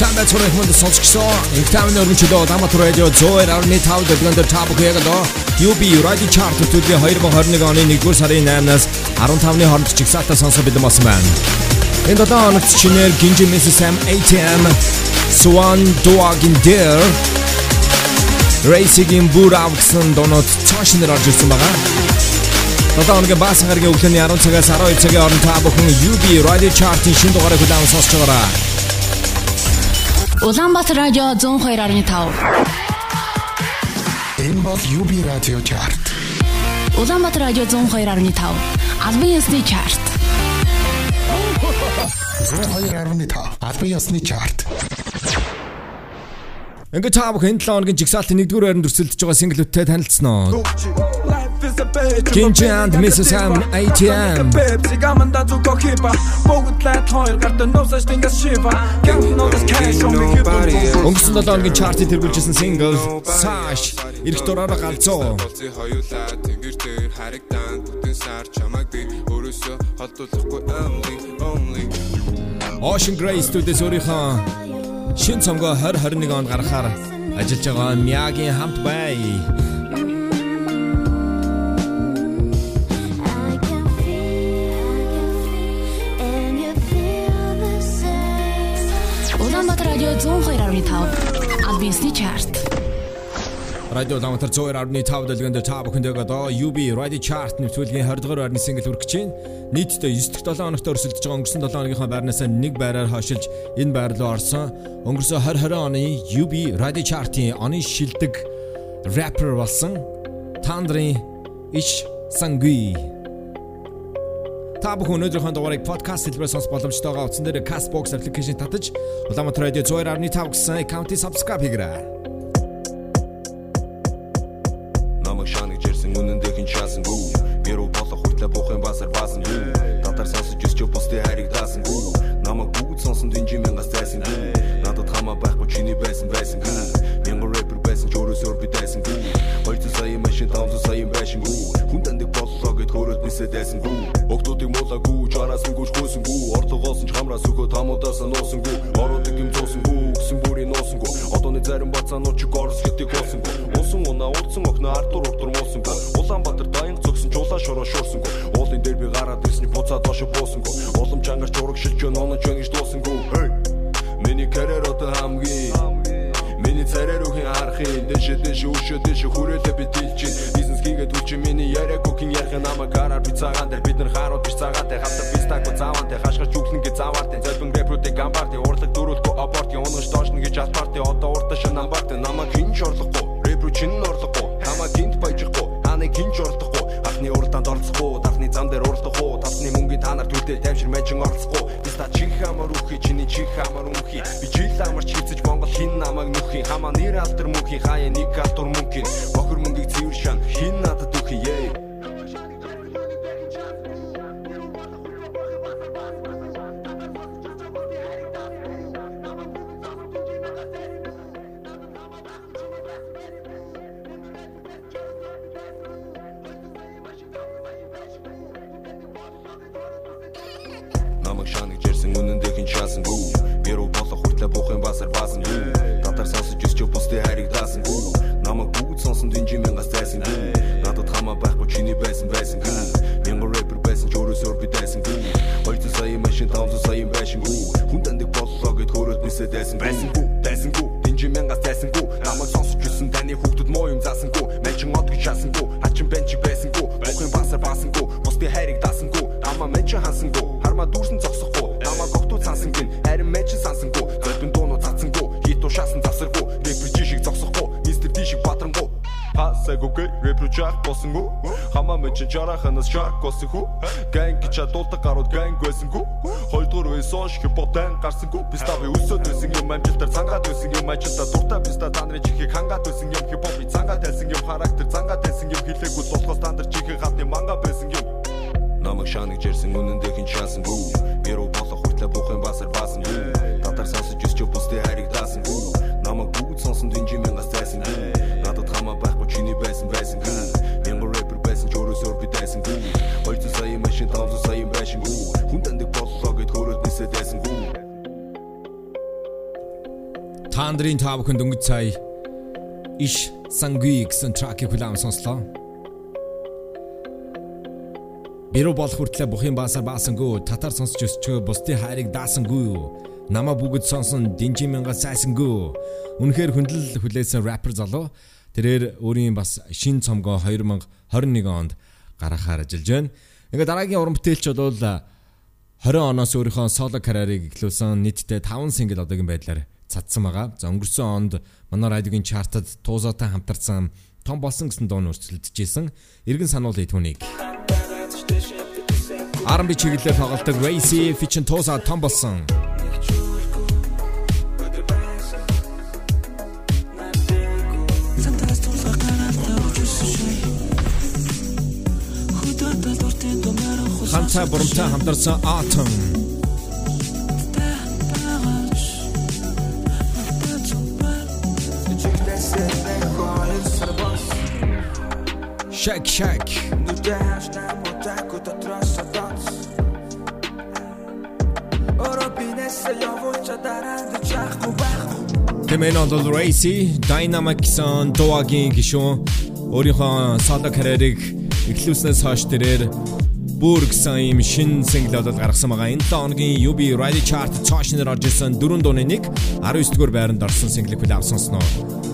Сандаа цорын хүнд сонсгосон. Интамын өргөнчлөө Дамат радио 102.5 дэлгэнд тав бүхээг доо UB Radio Chart төлөвлөгийн 2021 оны 1-р сарын 8-наас 15-ны хооронд чигсаатаа сонсох бэлэн болсон байна. Энэ 7 хоногт чинээр Gingy Mrs. Sam ATM Swan Dog in There Racing Boot Out-ын донод цаашнаар орж ирсэн байгаа. 7 хоногийн баасан гарагийн өглөөний 10 цагаас 12 цагийн хооронд та бүхэн UB Radio Chart-ын шинэ дугаарыг хүлээн сонсож байгаарай. Улаанбаатар радио 102.5. Энэ бол UB радио чарт. Улаанбаатар радио 102.5. Албан ёсны чарт. 102.5 албан ёсны чарт. Ингээд та бүхэн 7 хоногийн жигсаалтын 1-р байранд өрсөлдөж байгаа синглүүдтэй танилцсан. Gingy Sam ATM. Sigamanda du går kippa Bogut lät хоёр гарт нуусаж тэнгас шива Gang нуус cash on me хипа Өнгөрсөн 7 хоногийн чартыг тэргүүлжсэн сингл Sash эрт дураараа галзуу. Хоёулаа тэнгэр дээр харагдан бүтэн сар чамайг би өөрөөсөө холдуулахгүй only only Ocean Grey студиэс өөрийнхөө шин цомгоо 2021 онд гаргахаар ажиллаж байгаа Мягийн хамт бай. 102.5. Албан ёсны чарт. Радио Ламтар 102.5 дэлгэнд та бүхэндээ одоо UB Radio Chart нэвтрүүлгийн 20 дугаар байрны сингл хүргэж байна. Нийтдээ 9 дахь 7 хоногт өрсөлдөж байгаа өнгөрсөн 7 хоногийнхаа байрнаас нэг байраар хашилж энэ байр руу орсон. Өнгөрсөн 2020 оны UB Radio Chart-ийн оны шилдэг rapper болсон Тандрын Иш Сангui Та бүхэн өнөөдрийнхөө дугаарыг подкаст хэлбэрээр сонсох боломжтой байгаа утсан дээр Castbox application татаж Улаанбаатар радио 102.5 гэсэн аккаунтыг subscribe хийгээрэй. намайг шанаг жирсэн үнэндээ хин шаасангүй гэрүү болох хүртлэ буухын басар баасангүй татар сонсож өсч бусдын хайрыг даасангүй намайг бүгд сонсон динжи мянгаас зайсангүй надад хамаа байхгүй чиний байсан байсангүй мянган рэпер байсан ч өөрөөсөө би дайсангүй 200 сая машин 500 сая байшингүй хүн таньдаг боллоо гэд хөрөөд нисээ дайсангүй Октодыг муулаагүй чараасангүй хөөсөнгүй орлогоос ч хамраас өгөө тамуудаас нуусангүй ороодаг юм зуусангүй гэсэн бүрийн нуусангүй одооны зарим бацаанууд ч горс гэтийг хоосонгүй Усан уна урдсан охно артур уртур муусангүй Улаанбаатар даянг цогсон чулаа шороо шуурсангүй Уулын дээр би гараад ирсний буцаад доош буусангүй Улам чангаар чураг шилж өн онож өн гэж дуусангүй Hey Миний карьер одоо хамгийн. Миний царай руухийн харахын дэше дэше өшөө дэше хүрээлээ цагаатай хатар бистако завантай хашгирч үхлэн гэж заваартай зэлбэн рэпрүүдийг гамбарти урлаг дөрүүлэхгүй аборт унгаж доошно гэж албарти одоо урта шин намбарт намаа хин ч орлохгүй рэпрүү чин орлохгүй намаа гинт баяжихгүй ханыг хин ч орлохгүй анхны уралдаанд оролцохгүй дархны зам дээр уралдахгүй татны мөнгөний та нар төлөө тайвшир мэжин оролцохгүй. Биста чих хамар үхий чиний чих хамар үхий би жил амарч хийцэж монгол хин намайг нүхий. Хамаа нэр алтар мөнхийн хаяа нэг алтар мөнхийн Nasıl kopis Тандрын тав хүн дөнгөж цай иш сангui гэсэн тракийг хүлээн сонслоо. Бэрүү бол хүртлээ бухын баасаар баасангүй татар сонсч өсчөө бусдын хайрыг даасангүй намаа бүгд сонсон динжи мянга сайсангүй үнэхээр хүндэл хүлээсэн рэпер залуу тэрээр өөрийн бас шин цомгоо 2021 онд гаргахаар ажиллаж байна. Ингээ дараагийн уран бүтээлч бол 20 оноос өөрийнхөө соло карьерийг эхлүүлсэн нийтдээ 5 сингл одоогийн байдлаар цадсан байгаа. За өнгөрсөн онд манай радиогийн чартад туузаатай хамтарсан том болсон гэсэн дуу нь өрсөлдөжсэн. Иргэн сануулъя түүнийг. R&B чиглэлээр тоглолтог Racy Fitchin Tosa том болсон. Ханта бурамтай хамтарсан Autumn. Shake shake. Тэмээн бол Racy Dynamic гэсэн дуугийн гишүүн өөрийнхөө соло карьерийг эхлүүлснээс хойш тэрээр бүр гэсэн юм шин сингл бол гаргасан байгаа. Энэ 7 хоногийн UB Radio Chart цаашнаар орж ирсэн дөрөв дууны нэг 19 дугаар байранд орсон синглийг хүлээв сонсноо.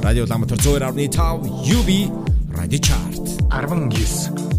Радио Ламтар 102.5 UB Radio Chart 19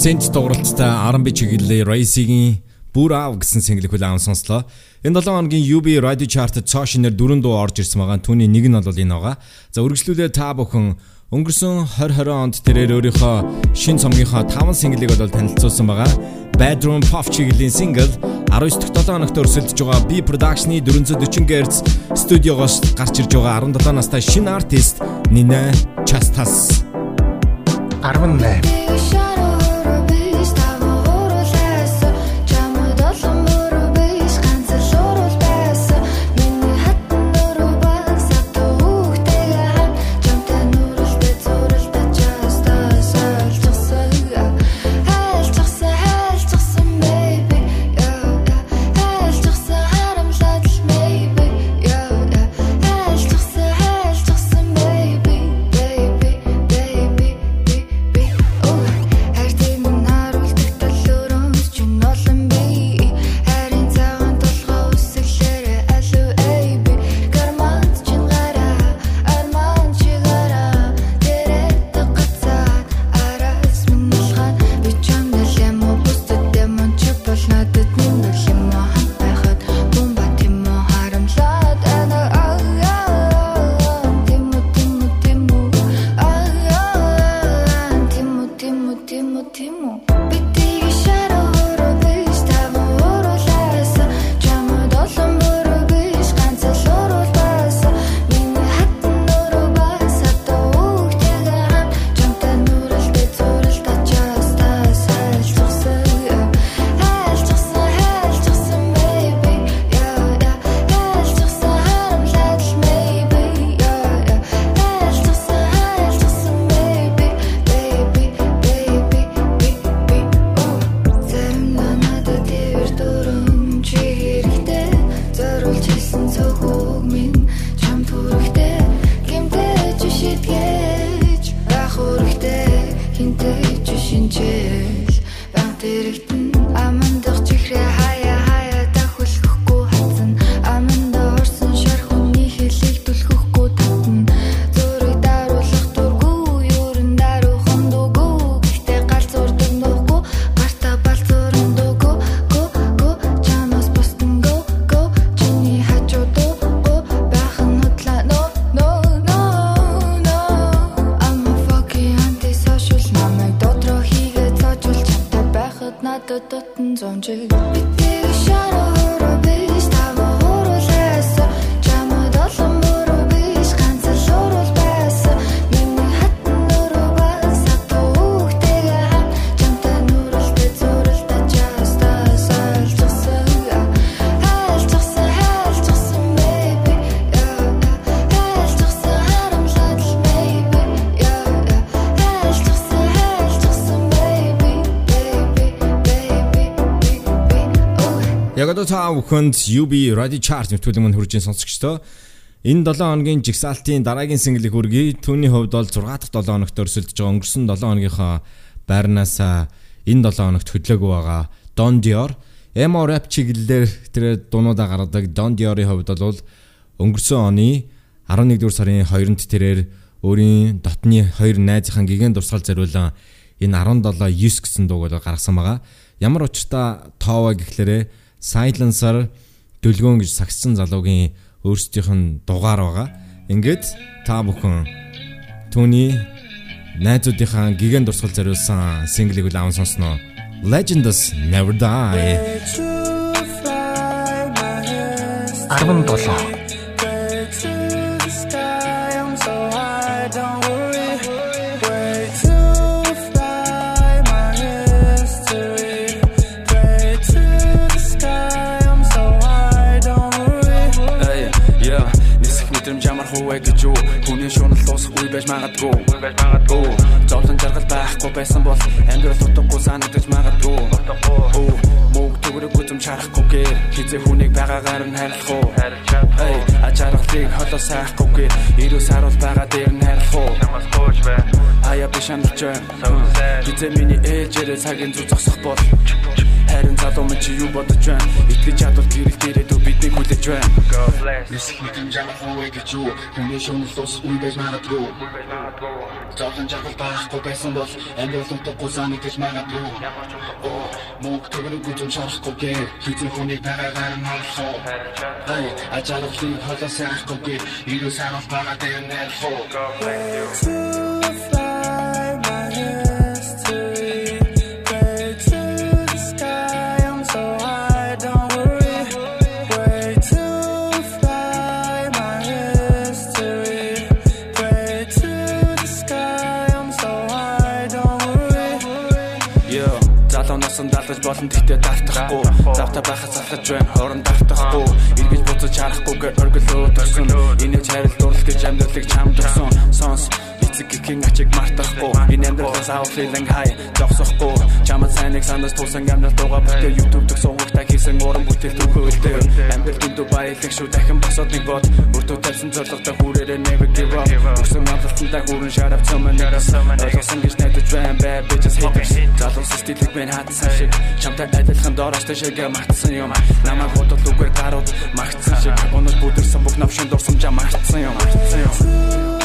Сент дууралттай R&B чиглэлээр Racy-гийн Бүр аав гэсэн single хүлээн сонслоо. Энэ 7 хоногийн UB Radio Chart-д цоо шинээр дөрөв дуу орж ирсэн байгаа. Түүний нэг нь бол энэ байгаа. За үргэлжлүүлээ та бүхэн өнгөрсөн 2020 онд тэрээр өөрийнхөө шин цомгийнхоо 5 single-ийг бол танилцуулсан байгаа. Bedroom Pop чиглэлийн single 19 дахь 7 хоногт өрсөлдөж байгаа B Production-ы 440 Hz студиогоос гарч ирж байгаа 17 настай шинэ артист Nina Chastas 18 Яг одоо та бүхэнд UB Radio Chart нэвтрүүлэг мань хүрж сонсогчдоо энэ 7 хоногийн жигсаалтын дараагийн single-ийг хүргэе. Түүний хувьд бол 6 дахь 7 хоногт өрсөлдөж байгаа өнгөрсөн 7 хоногийнхоо байрнаас энэ 7 хоногт хөдлөөгүй байгаа Don Dior emo rap чиглэлээр тэр дуунуудаа гаргадаг Don Dior-ийн хувьд бол өнгөрсөн оны 11 дугаар сарын 2-нд тэрээр өөрийн дотны хоёр найзынхаа гигэн дурсгал зориулан энэ 17 9 гэсэн дууг гаргасан байгаа. Ямар учиртай тоова гэхлээрээ Silencer дөлгөөн гэж сагссан залуугийн өөрсдийнх нь дугаар байгаа. Ингээд та бүхэн түүний найзуудынхаа гигэн дурсгал зориулсан single-ийг л аван сонсноо. Legends Never Die. 17 байж магадгүй байж магадгүй. Зовлон жаргал байхгүй байсан бол амьдрал утгагүй санагдаж магадгүй. Утгагүй мөг төгрөг үзм чарахгүйгээр хизээ хүнийг байгаагаар нь харьлах уу? Эй ачаархлыг холоо сайхгүйгээр ирүү саруул байгаа дээр нь харьлах уу? Намаас гооч бай хаяа биш амч хизээ миний ээлжээрээ цагийн зүг зогсох бол Харин залуу минь чи юу бодож байна? Итгэж чадвал гэрэл дээрээ дүү бидний хүлээж байна. Нисхитэн жаахан гэж юу? Хүний шунал тус үе байж магадгүй. Зовлон жагал байхгүй байсан бол Амьдрал утгагүй санагдаж магадгүй. Мөнх төгрөг үжим шарахгүй гээ Хизэн хүнийг нагагаар нь олсоо Хай ачаалхлыг холоос яахгүй гээ Ирүү санал бага дээр нэрхөө Йоо, далдаж болон тэгтээ давтахгүй. Завта байхад залхаж байна, хорон давтахгүй. Иргэж буцаж харахгүйгээр оргилөө төрсөн. Инээж хайрал дурлал гэж амьдралыг чамд өгсөн. Сонс гихийн ачиг мартахгүй. Энэ амьдралаас авах feeling high зогсохгүй. Чамд сайныг санаас туусан амьдрал дууга бүтээ YouTube дэх суугтаа хийсэн уран бүтээл төгөөлтэй. Амьдрал дэндүү баялаг шүү дахин босоод нэг бод. Өртөө тавьсан зорилготой хүрээрээ never give up. Өсөн амлалтандаа хүрэн цомон нэрс. Ойлгосон гэж найдаж байна бай би just haters. Залуу стилийг мэн хатсан шиг. Чамтай адилхан доороостой шиг мартсан юм. Намайг бодол үгээр гарууд магтсан шиг. Өнөд бүдэрсэн бүх навшин дурсамжаа мартсан юм. Мартсан юм.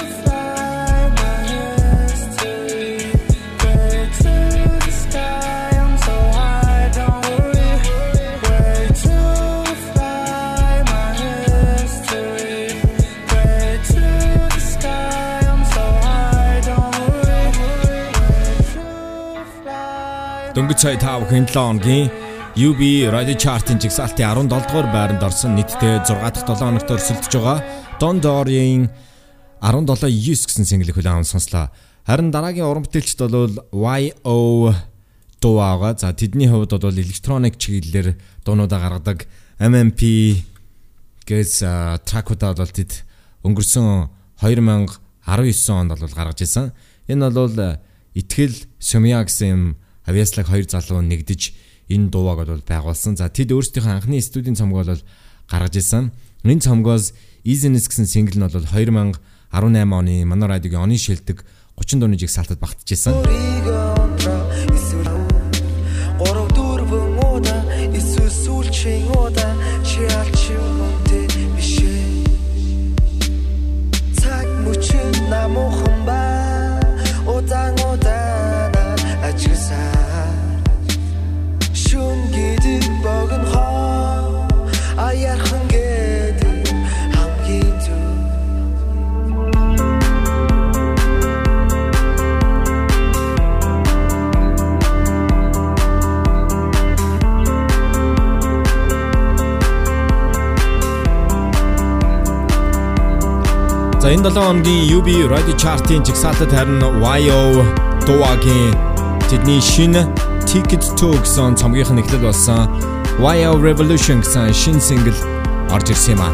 Дөнгөж сая 5 хэн 7 хоногийн UB Radio Chart-ын жигсаалтын 17 дугаар байранд орсон нийтдээ 6 дахь 7 хоногт өрсөлдөж байгаа Don Dory-ийн 17-9 гэсэн single хүлээн аван сонслоо. Харин дараагийн уран бүтээлчд бол YO дуугаа. За тэдний хувьд бол электроник чиглэлээр дуунуудаа гаргадаг MMP гэс тракуудаа бол тэд өнгөрсөн 2019 онд бол гаргаж ирсэн. Энэ бол Итгэл Сумья гэсэн юм авьяаслаг хоёр залуу нэгдэж энэ дууг бол байгуулсан. За тэд өөрсдийнхөө анхны студийн цомгоо бол гаргаж ирсэн. Энэ цомгоос Easiness гэсэн single нь бол 2018 оны манай радиогийн оны шилдэг 30 дууны жигсаалтад багтжсэн. Гурав дөрвөн удаа эсвэл сүүлчийн удаа За энэ 7 хоногийн UB Radio Chart-ын жигсаалтад харин YO дуугийн тэдний шинэ Ticket to гэсэн цомгийнх нь эхлэл болсон. YO Revolution гэсэн шинэ single орж ирсэн юм а.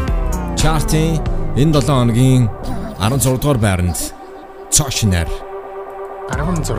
Chart-ын энэ 7 хоногийн 16 дугаар байранд цаашнаар 16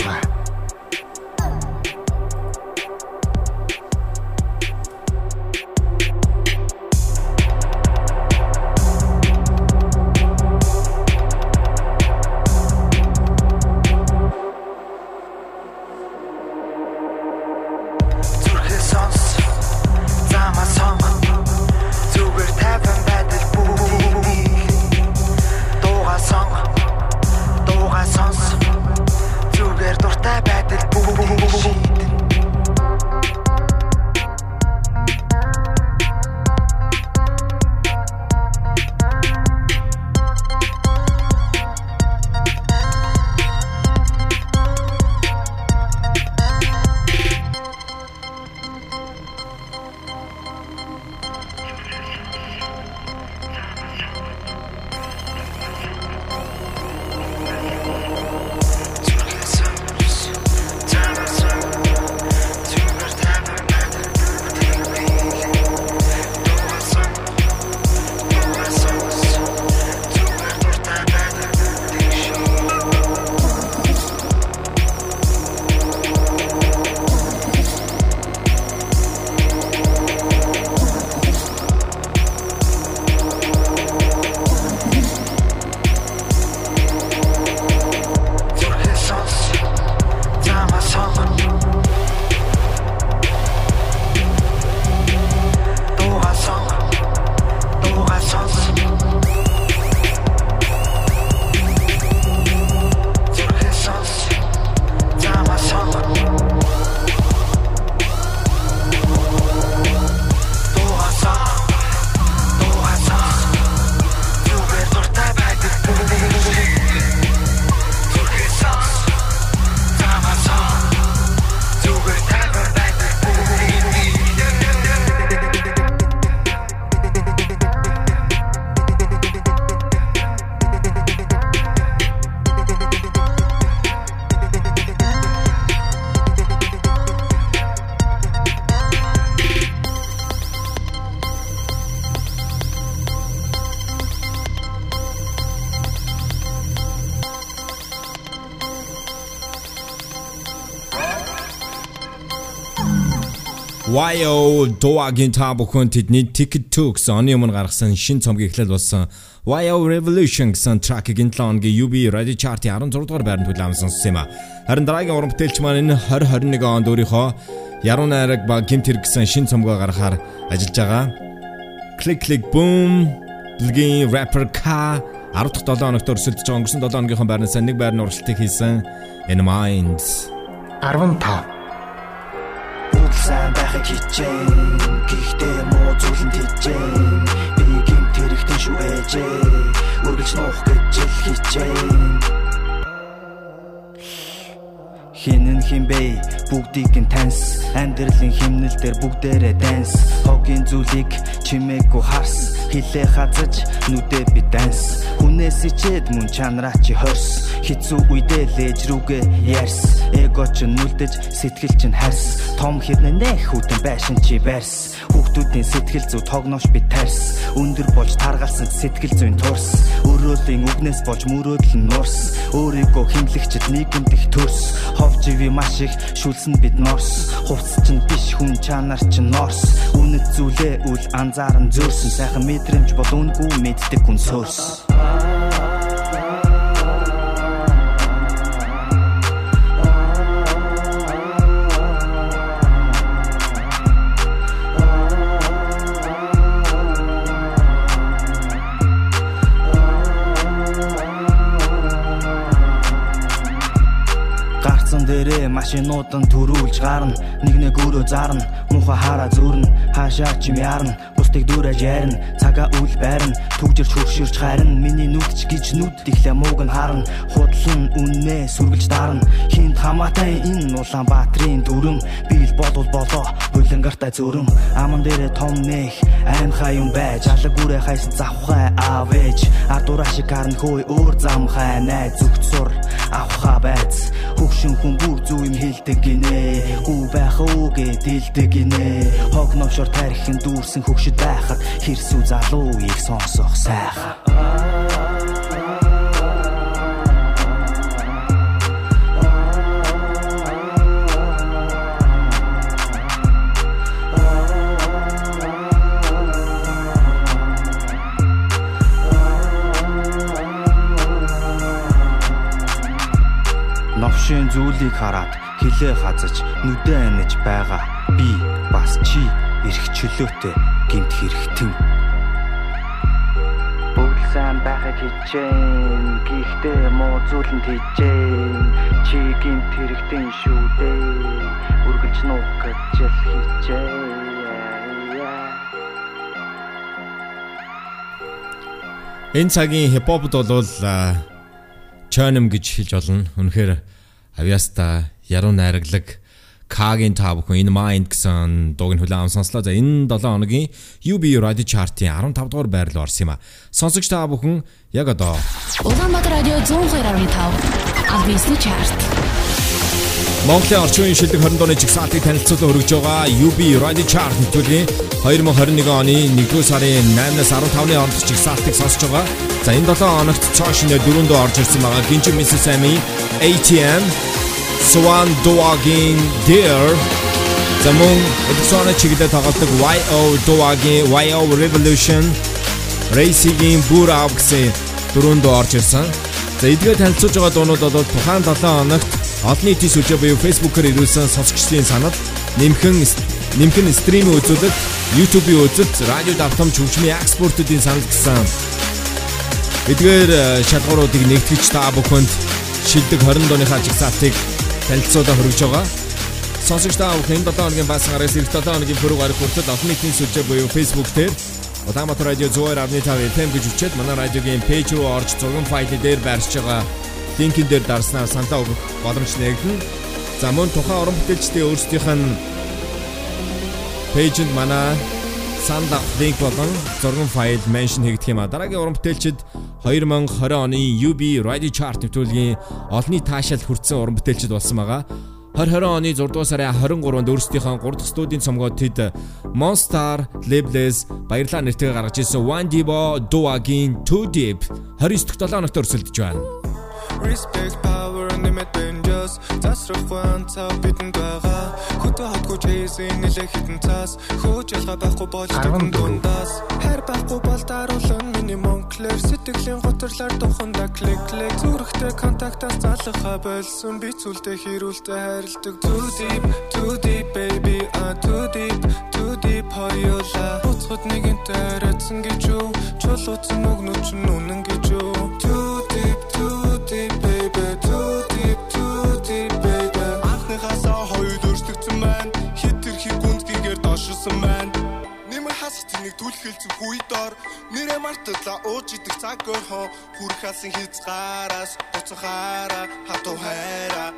YO Doaгийн та бүхэн тэдний гэсэн оны өмнө гаргасан шин цомгийн эхлэл болсон. YO Revolution гэсэн тракийн 7 хоногийн UB Radio Chart-ийн 16 дугаар байранд сонссон юм а. Харин дараагийн уран бүтээлч маань энэ 2021 онд өөрийнхөө Яруу найраг ба гимт хэрэг гэсэн шин цомгоо гаргахаар ажиллаж байгаа. Click Click Boom. Блгийн rapper K 10 дахь 7 хоногт өрсөлдөж байгаа. өнгөрсөн 7 хоногийнхоо байрнаас нэг байрны уралдалтыг хийсэн In Minds 15 Бүгд сайн хичээн Гэхдээ муу зүйлэнд хичээн Би гинт хэрэгтэй шүү ээжээ. Үргэлж нуух гэж л хичээн Хинэн химбэ бүгдийг нь таньс. Амьдралын химнэл дээр бүгдээрээ данс хогийн зүйлийг чимээгүй харс. Хилээ хазаж нүдэ би данс хүнээс ичээд мөн чанараа чи хорс хизүү үедээ лээж рүүгээ ярс эго ч нүлдэж сэтгэл чинь харс. Том хэрнээ нэх хүтэн байшин чи барьс хүүхдүүдийн сэтгэл зүй тогноош би тарс өндөр болж таргалсан сэтгэл зүйн турс. Өрөөлийн үгнээс болж мөрөөдөл нь нурс. Өөрийгөө химлэгчд нийгэмдэх төрс ховж иви маш их шүлсэн бид норс. Хувцс чинь биш хүн чанар чинь норс. Үнэт зүйлээ үл анзааран зөөрсөн сайхан мэдрэмж бол үнгүй мэддэг хүн сөрс гарцсан дээрээ машинууд нь төрүүлж гарна. Нэг нэг өрөө зарна. Муха хараа зүрн хаашаа чим ярна. Бусдыг дүүрэж ярина. Цагаа үл байрна. Түгжирч хөрширч харин миний нүдч гэж нүд ихлэ мууг нь харна. Худлан үннээ сүргэлж дарна. Хинт хамаатай энэ Улаанбаатарын дүрм. Би л болов болоо. Булангартай зүрм. Аман дээрээ том нэх аймхай юм байж алаг үрэ хайсан завхай аавэж ардураа шиг харна хөөй өөр замхай найз зүгт сур авха байц хөгшин хүн бүр зүү юм хэлдэг гинэ. Гүү байх уугээ дэлдэг гинэ. Хог новшор тарихын дүүрсэн хөгшөд байхад хэрсүү залуу их сонсох сайхан новшийн зүйлийг хараад хилээ хазаж нүдэ аниж байгаа. Би бас чи эрх чөлөөтэй гинт хэрэгтэн. Бүгд сайн байхыг хичээн гэхдээ муу зүйлэнд хичээн чи гинт хэрэгтэн шүү дээ үргэлж нуух гэж л хичээн. Энэ цагийн хипхопд бол чоном гэж хэлж олно. Үнэхээр авьяаста яруу найраглаг Кагийн та бүхэн In Mind гэсэн дууг нь хүлээн авсан сонслоо. За энэ 7 хоногийн UB Radio Chart-ийн 15 дугаар байрлал орсон юм а. Сонсогч та бүхэн яг одоо Улаанбаатар радио 102.5 Албисны чарт. Монголын орчин үеийн шилдэг 20 дууны жигсаалтыг танилцуулан хүргэж байгаа UB Radio Chart нэвтрүүлгийн 2021 оны 1-р сарын 8-наас 15-ны хооронд жигсаалтыг сонсож байгаа. За энэ 7 хоногт цоошин дөрөв дуу орж ирсэн байгаа. Гинжи. Amy ATM Swan Dogging Deer Замун эдгсоны чиглэлд тоглодог YO Dogging YO Revolution Racing-ийн бүр ав гэсэн дөрөв дуу орж ирсэн. За эдгээр танилцуулж байгаа дуунууд бол тухайн 7 хоногт олон нийтийн сүлжээ буюу Facebook-оор ирүүлсэн сонсогчдын санал нэмхэн нэмхэн стрим үзүүлэлт, YouTube-ийн үзэлт, радио давтамж хөгжмийн экспортуудын санал гэсэн эдгээр э, шалгууруудыг нэгтгэж та бүхэнд шилдэг 20 дууныхаа жигсаалтыг танилцуулаад хүргэж байгаа. Сонсогч та бүхэн 7 хоногийн бас гараас эх 7 хоногийн пүрэв гарах хүртэл олон нийтийн сүлжээ буюу Facebook дээр Улаанбаатар радио 102.5 FM гэж үчээд манай радиогийн пэйж руу орж зургийн файлын дээр байршиж байгаа линкэн дээр дарснаар саналаа өгөх боломж нэгдэн. За мөн тухайн уран бүтээлчдийн өөрсдийнх нь пэйжэнд манай санал авах линк болон зургийн файл меншн хийгдэх юм а. Дараагийн уран бүтээлчид 2020 оны UB Radio Chart нэвтрүүлгийн олонний таашаал хүртсэн уран бүтээлчид болсон байгаа. 2020 оны 6 дугаар сарын 23-нд өөрсдийнхөө 3 дахь студийн цомгоо тэд Monster Labels баярлалаа нэртэйг гаргаж ирсэн One Divo Doaгийн Too Deep 29 дахь 7 хоногт өрсөлдөж байна. Respect power and limit danger Cause засрахгүй анцаа бидэнд байгаа. Хөтө хотгүй чейсийн нэлээ хитэн цаас Хөөж ялгаа байхгүй бол Арван тэдэн дундаас. Хайр байхгүй бол даруулан миний монклэр Сэтгэлийн готрлаар туханда клик клик Зүрхтэй контактаас залхаа болсон. Би цүлдээ хэрүүлтэй хайрладаг. Too deep, too deep baby. Ah too deep, too deep хоёулаа Буцхад нэгэнтэй арайцсан гэж юу? Чулууцсан өгнөч нь үнэн гэж юу тэнийг түлхэлцэн хүй дор. Нэрэ мартала ууж идэх цаг өрхөө Хүрх алсын хязгаараас Буцахаараа хатуу хайраа.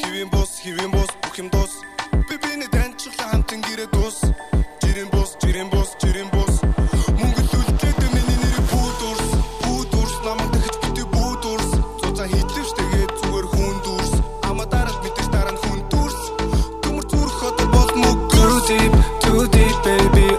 Хивэн бус, хивэн бус, бүх юм дус. Би биний таньчлаа хамтан гэрээ дус Жирэн бус, жирэн бус, жирэн бус. Мөнгө төлөлтөд миний нэр бүүдурс Бүүдурс намайг дахиж битүү бүүдурс Цуцаа хитлэвч тэгээд зүгээр хүн дүрс. Ама дараад мэдээж дараа нь хүн дүрс. Төмөр зүрх одоо бол мөг Too deep, too deep baby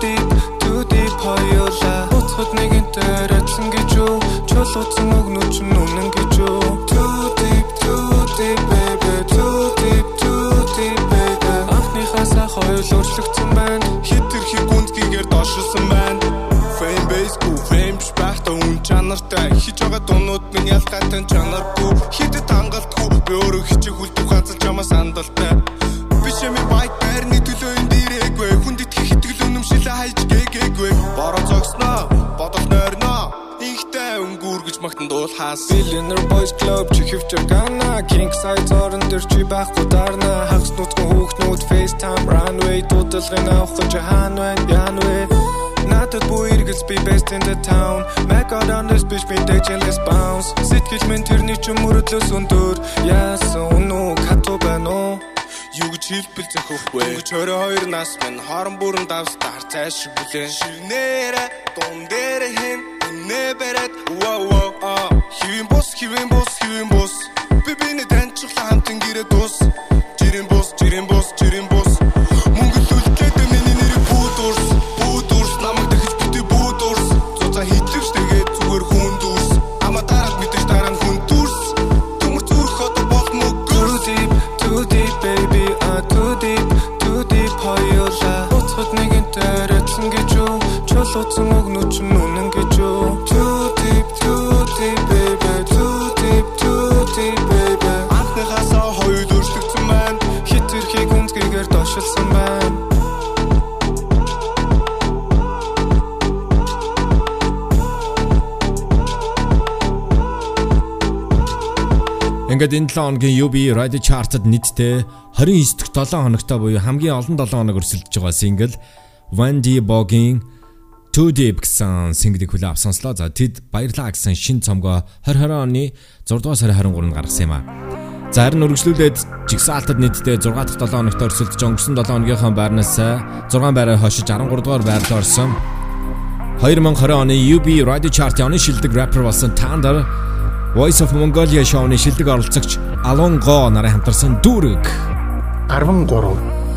deep, too deep хоёулаа Буцхад нэгэнтэй арайцсан гэж юу Чулууцсан өгнөч нь үнэн гэж юу Too deep, too deep baby Too deep, too deep baby. Анхныхаасаа хоёул өөрчлөгдсөн байна Хит тэрхий гүндгийгээр дошилсан байна Fame base гүү fame байхдаа үн чанартай Хич байгаа дуунууд минь ялгаатай чанаргүй Хитэд хангалтгүй би өөрөө уулхаас Billionaire Boys Club чи хөвчөр гана King size орон дээр чи байхгүй дарна. Хагас нутгийн хүүхнүүд FaceTime runway Дуудалгын авах гэж хаан байна яан вэ Надад бүү эргэлс би best in the town. Mac out on this bitch би дэжэлээс bounce. Сэтгэл минь тэрний ч мөрөдлөөс өндөр. Яасан үнүү хатуу байна уу? Юу гэж хэлбэл зөхөхгүй Өнгөч 22 нас минь хорон бүрэн давстаар цааш шиг бүлээ Шивнээрэ дун дээр хэн Үнэ барад wow Хивэн бус хивэн бус хивэн бус. Би биний таньчлаа хамтан гэрээ дус Ингээд энэ 7 хоногийн UB Radio Chart-д нийтдээ 29 дахь 7 хоногтой буюу хамгийн олон 7 хоног өрсөлдөж байгаа single Wendy Bogg-ийн Too Deep гэсэн single-ийг хүлээн авсан сонслоо. За тэд баярлаа гэсэн шин цомгоо 2020 оны 6 дугаар сарын 23-нд гаргасан юм а. За харин үргэлжлүүлээд жигсаалтад нийтдээ 6 дахь 7 хоногт өрсөлдөж өнгөрсөн 7 хоногийнхаа байрнаас 6 байраа хошиж 13 дугаар байрлал орсон. 2020 оны UB Radio Chart-ийн оны шилдэг rapper болсон Thunder Voice of Mongolia шоуны шилдэг оролцогч Алон Го нарын хамтарсан дүүрэг 13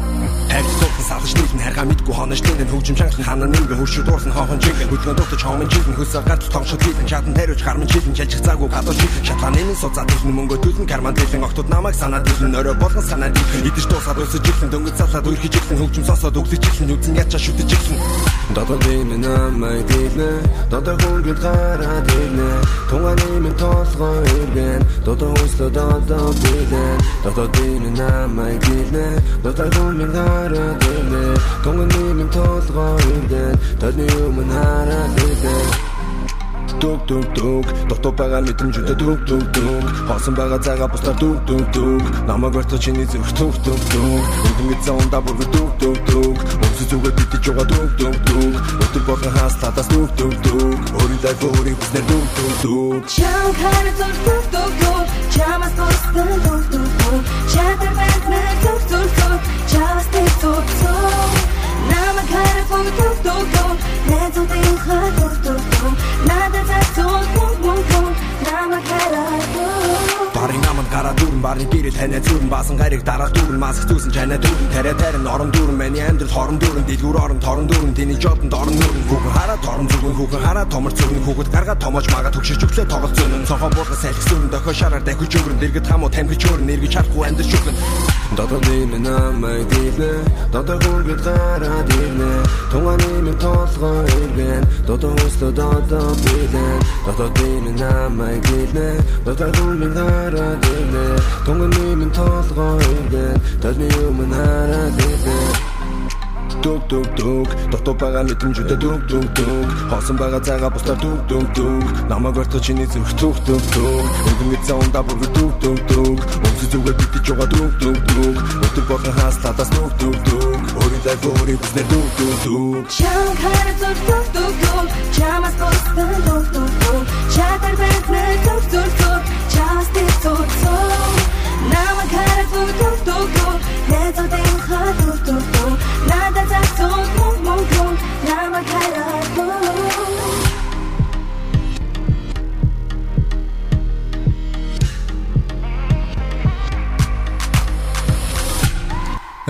Салж нийлэн харгаа мэдгүй. Хонож тэнд хөгжим чанхан хана нэмгэ хөршөд дуурсан хоохон чингэн хөдгөн дутаж хоомын жилэн хөлсө гатал тоншод хийдэн. Чадан тариуч гармын жилэн жалжих заагүй гадуур шийдэн шатлааны минь суцаад ирсэн мөнгө төлн карман дэлэн огтуд намайг санаад ирсэн орой болгон санаад идэж дуусаад өсөж ирсэн дөнгөж залаад үрхэж ирсэн хөгжим сосоод өглөж ирсэн үзэн ячаа шүтэж ирсэн Додор бимэ намайг дийнэ Додор хөнгөд гараад ирнэ Тунганы минь толгой иргэн Додор хүслө додор бигэн Додор бимэ намайг дийнэ Додор хөнгөд гараад ирнэ Тунганы минь толгой иргэн Тодны юм хараад иргэн Дүг дүг дүг дотоо байгаа мэдрэмжүүдэ дүг дүг дүг хоосон байгаа цагаа бусдаар дүг дүг дүг намайг барьцаа чиний зүрх дүг дүг дүг өнгөнд заундаа бүр дүг дүг дүг өсөж зүгээр битэж байгаа дүг дүг дүг өдөр болгон хаас татас дүг дүг дүг өөрийгөө өөрийн хүснээр дүг дүг дүг Чам хар зүр зүр зүр зүр Чамас тусдан зүр зүр зүр Чатар бэнтнэ зүр зүр зүр Чамас тэг зүр зүр Намайг хар зүр зүр зүр Нэзүүдийн хар зүр зүр зүр 痛不痛？那么痛。Гараад дүрэн барны гэрэл танай зүрэн баасан гариг дараах дүүрэн маск зүүсэн чанаа дүүрэн тариа тарин орон дүүрэн миний амьдрал хорон дүүрэн дэлгүүр орон торон дүүрэн тэний жодон дорн нүрэн хүүхэн хараа торон зүгэн хүүхэн хараа томор зүгэн хүүхэд гаргаа томож мага төгшөж өглөө тоглол зөнөн цонхоо буулга салхи сүрэн дохио шараар дахиж өгрөн дэргэд хамуу тамхиж өөрн нэргэж харахгүй амьд шүгэн Дотоод юм намайг дивнэ Дотоод гүргэд гараад ирнэ Тунганы минь толгой иргэн Дотоод хөслө дотоод билэн Дотоод юм намайг дивнэ Дотоод гүргэд гараад ирнэ Тунганы минь толгой иргэн Таны юм хараад ирнэ дүг дүг дүг дотоо байгаа мэдрэмжүүдээ дүг дүг дүг хоосон байгаа цагаа бусдаар дүг дүг дүг намайг өртөө чиний зүрх дүг дүг дүг өнгөн мэдсэн ундаа бүр дүг дүг дүг өмсө зүгээр битэж байгаа дүг дүг дүг өтөр болон хаас татас дүг дүг дүг өөрийгөө өөрийн бүснээр дүг дүг дүг Чам хар зүг дүг дүг дүг чамас бостон дүг дүг дүг чатар бэнтнэ дүг дүг дүг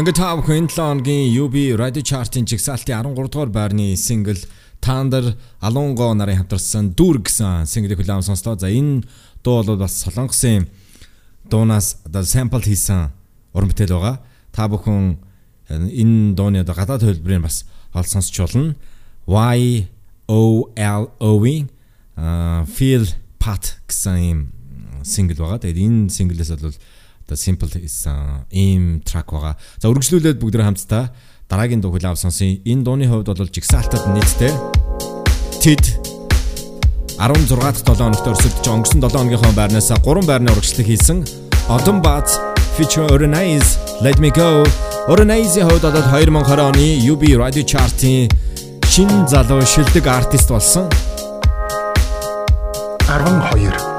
Ингээд та бүхэн 7 хоногийн UB Radio Chart-ын жигсаалтын 13 дугаар байрны сингл Тандер Алунго нарын хамтарсан Дүр гэсэн синглийг хүлээн сонслоо. За энэ дуу бол бас Солонгосын дуунаас одоо sample хийсэн уран бүтээл байгаа. Та бүхэн энэ дууны одоо гадаад хөлбөрийг бас олж сонсч болно. Y O L O-ийн Feel Pat гэсэн юм сингл байгаа. Тэгээд энэ синглээс бол одоо simple гэсэн ийм трак байгаа. За үргэлжлүүлээд бүгдээ хамтдаа дараагийн дуу хүлээв сонсон. Энэ дууны хувьд бол жигсаалтад нийтдээ TID 16 дахь 7 хоногт өрсөлдөж өнгөрсөн 7 хоногийнхоо байрнаас 3 байрны урагшлаг хийсэн Autumn Bats feature Orenize Let Me Go Orenize-ийн хувьд одоо 2020 оны UB Radio Chart-ийн шинэ залуу шилдэг артист болсон. 12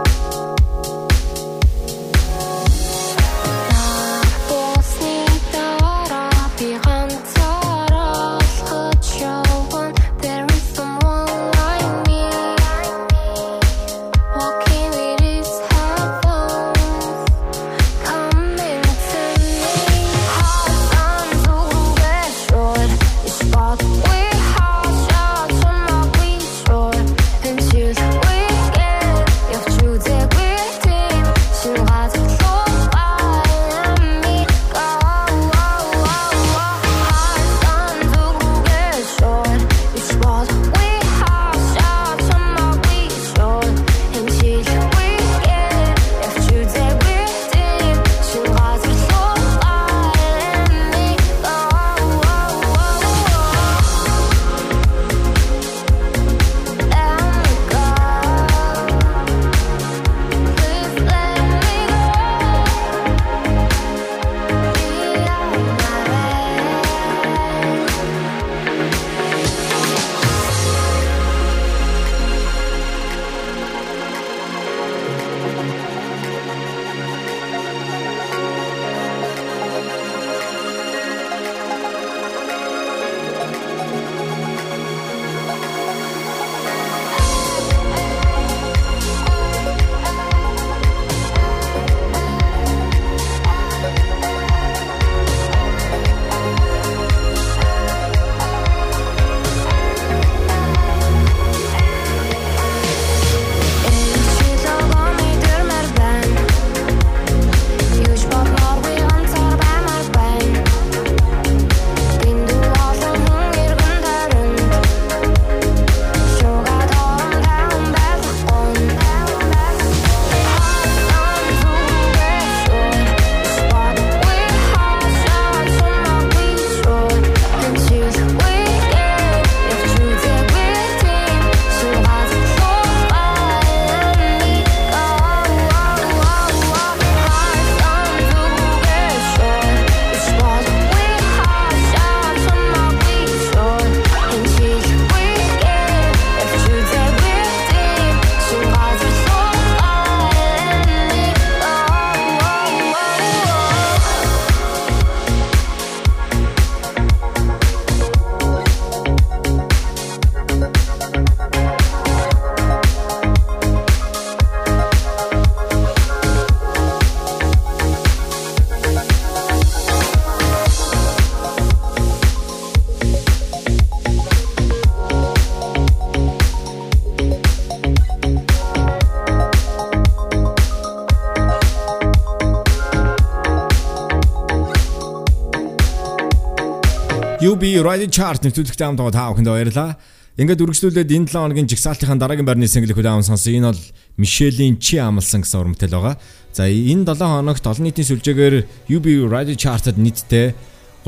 UB Radio Chart нэвтрүүлэгтэй хамт байгаа та бүхэнд баярлалаа. Ингээд үргэлжлүүлээд энэ 7 хоногийн жигсаалтынхаа дараагийн байрны single хүлээвэн сонсон. Энэ бол Мишелийн Чи амлсан гэсэн урамтай байгаа. За энэ 7 хоногт олон нийтийн сүлжээгээр UB Radio Chart-д нийтдээ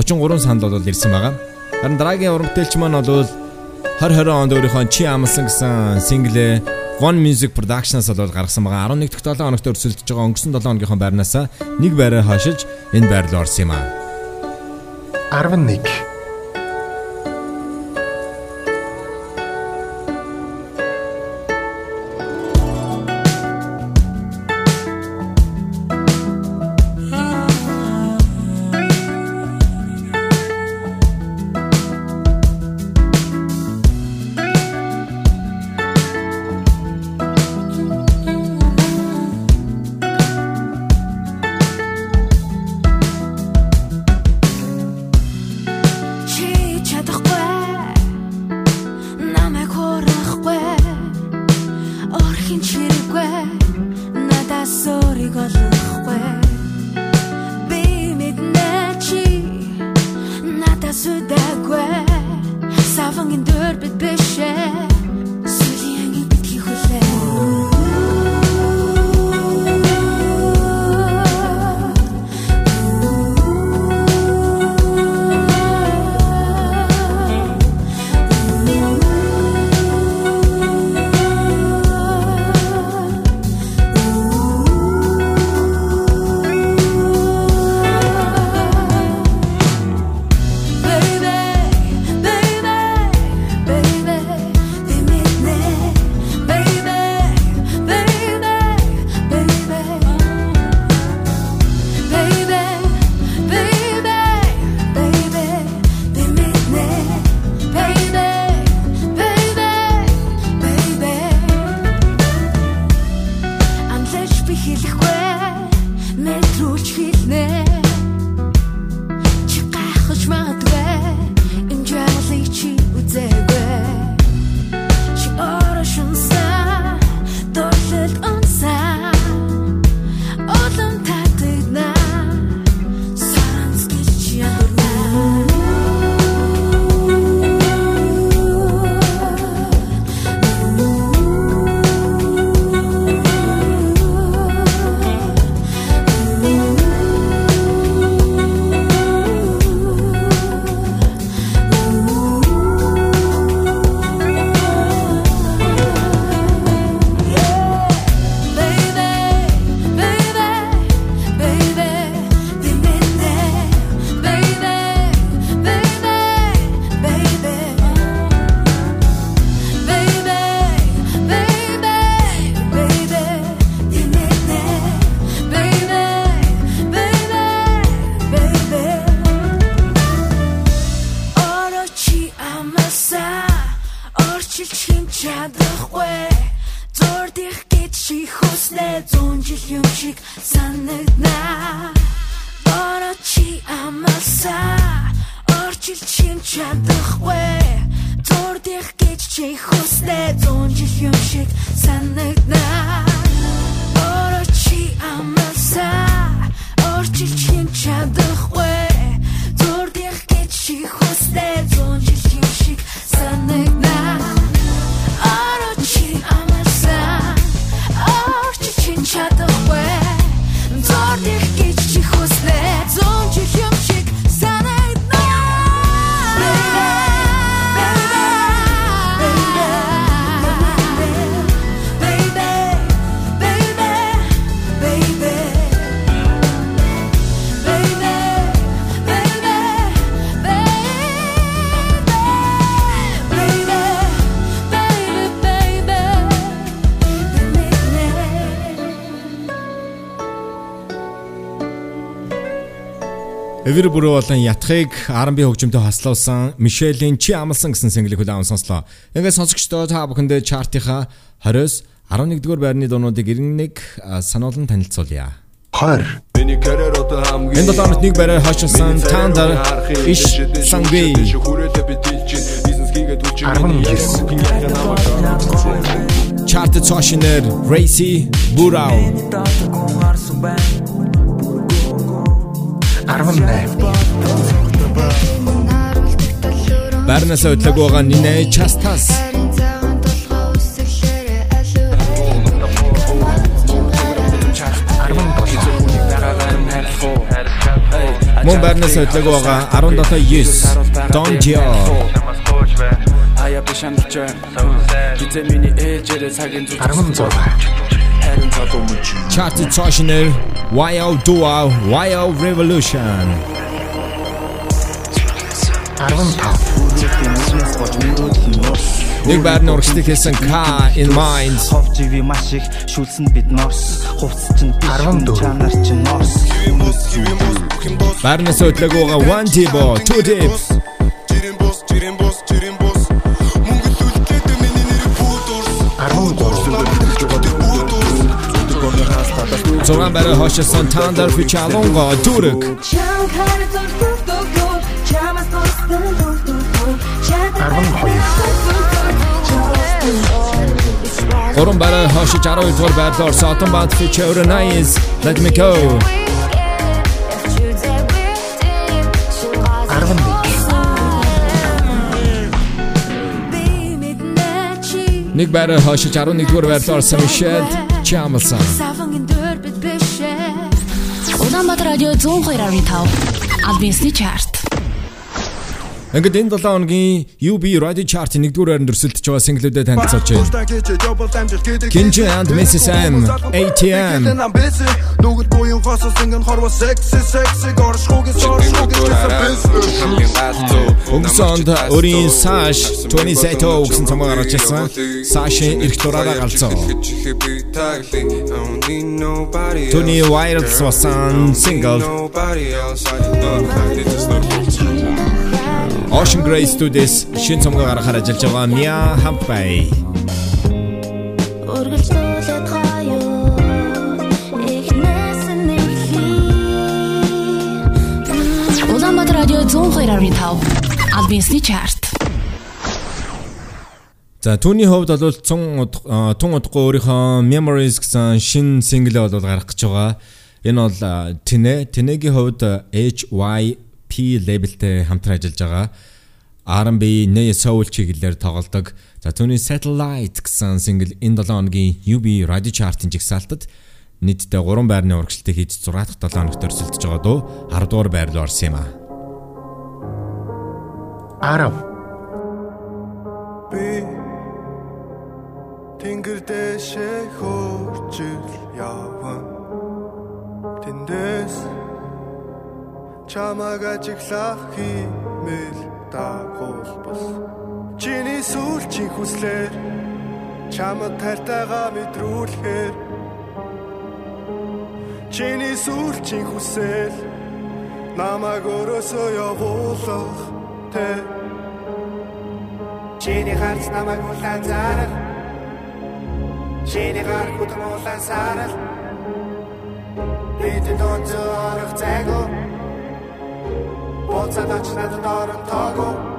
33 санал бол ирсэн байгаа. Харин дараагийн урамтэлч маань бол 2020 онд өөрийнхөө Чи амлсан гэсэн single One Music Productions бол гаргасан байгаа. 11 дахь 7 хоногт өрсөлдөж байгаа өнгөрсөн 7 хоногийнхоо байрнаас нэг байраа хашиж энэ байр руу орсон юм аа. 11 хин чадахгүй. Зурдих гэж чи хүснэ зүүн жил юм шиг санагдна. Орочи амаса орчилж хин чадахгүй. Зурдих гэж чи хүснэ зүүн жил юм шиг санагдна. Орочи амаса орчилж хин чадахгүй. Зурдих гэж чи хүснэ Эвэр бүрөө болон ятхыг R&B хөгжимтэй хослуулсан Мишелийн Чи амлсан гэсэн single-ийг хүлээн сонслоо. Ингээд сонсогчдоо та бүхэндээ чартынхаа 20-с 11-р байрны дуунуудыг ирнэг сануулan танилцуулъя. 20 Миний карьер одоо хамгийн Энэ 7 хоногт нэг байраар хашилсан Тандер Иш Сангвей хүрээлээ би дилжин бизнес хийгээд үлч 19 Chart цаашинер Racy Burao 18 Барнас өдлөг байгаа Нинэ Частас. Мөн Барнас өдлөг байгаа 17.9 Don Gio. Ая бишамч. Гитэ миний ээлжээр цагийн зүг 16 харин цаадумж. Chart Toshner YO Duo YO Revolution. 15 Нэг байрны урагшлыг хийсэн Ka in Mind. Ховживи маш их шүлсэн бид норс биш хүн 14. чанар чинь норс Барнас өдлөг байгаа One Tibo, Two Dips. Жирийн бос жирийн бос жирийн бос тур чамаас тусдан тур тур тур чатар 12 Гурван байраа хошиж 12 дугаар байрлал орсон Отон банд feature Nice Let Me Go. 11 Нэг байраа хошиж 11 дугаар байрлал орсон Michelle Chamberlain. Улаанбаатар радио 102.5 Альбинсны чарт. Ингээд энэ 7 хоногийн UB Radio Chart-ийн 1-р байранд өрсөлдөж байгаа single-үүдээ танилцуулж байна. Kinji and Mrs. M, ATM. Нүгэл буян хосос ингэн хорво секси секси горшгуугийн соршгуугийн хамгийн галзуу Өнгөрсөн онд өөрийн Sash 27 гэсэн цомог гаргаж ирсэн. Sash-ийн эрх дураараа галзуу. Tony Wilds болсон single Nobody else I know Ocean Grey Studios шинэ цомгоо гаргахаар ажиллаж байгаа Mia Hampay. Үргэлжлүүлээд хаяа Улаанбаатар радио 102.5 Альбинсны чарт. За түүний хувьд бол цун тун удахгүй өөрийнхөө Memories гэсэн шинэ single бол гаргах гэж байгаа. Энэ бол Тинэ, Тинэгийн хувьд а, HYP labelтэй хамтран ажиллаж байгаа. R&B, Neo Soul чиглэлээр тоглодог. За түүний Satellite гэсэн single энэ 7 хоногийн UB Radio Chart-ын жигсаалтад нийтдээ 3 байрны урагшилтыг хийж 6 дахь 7 хоногт өрсөлдөж байгаа дөө 10 дугаар байр руу орсон юм а. 10 би Тэнгэр дэшээ хөрчил яван Тэндээс чамаг ажиглах химэл дагуул бас. Чиний сүүлчийн хүслээр чамд тартайгаа мэдрүүлэхээр. Чиний сүүлчийн хүсэл намайг өрөөсөө явуулах тэ Чиний харц намайг улаан зарах Чиний гар хүтэн улаан сарал Бид донцорох цаго Боцад ач надад орон таго Чи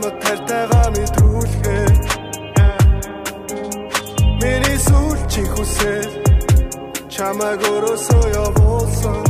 Чамд тартайгаа мэдрүүлэхээр. Миний сүүлчийн хүсэл Чамайг өрөөсөө явуулсан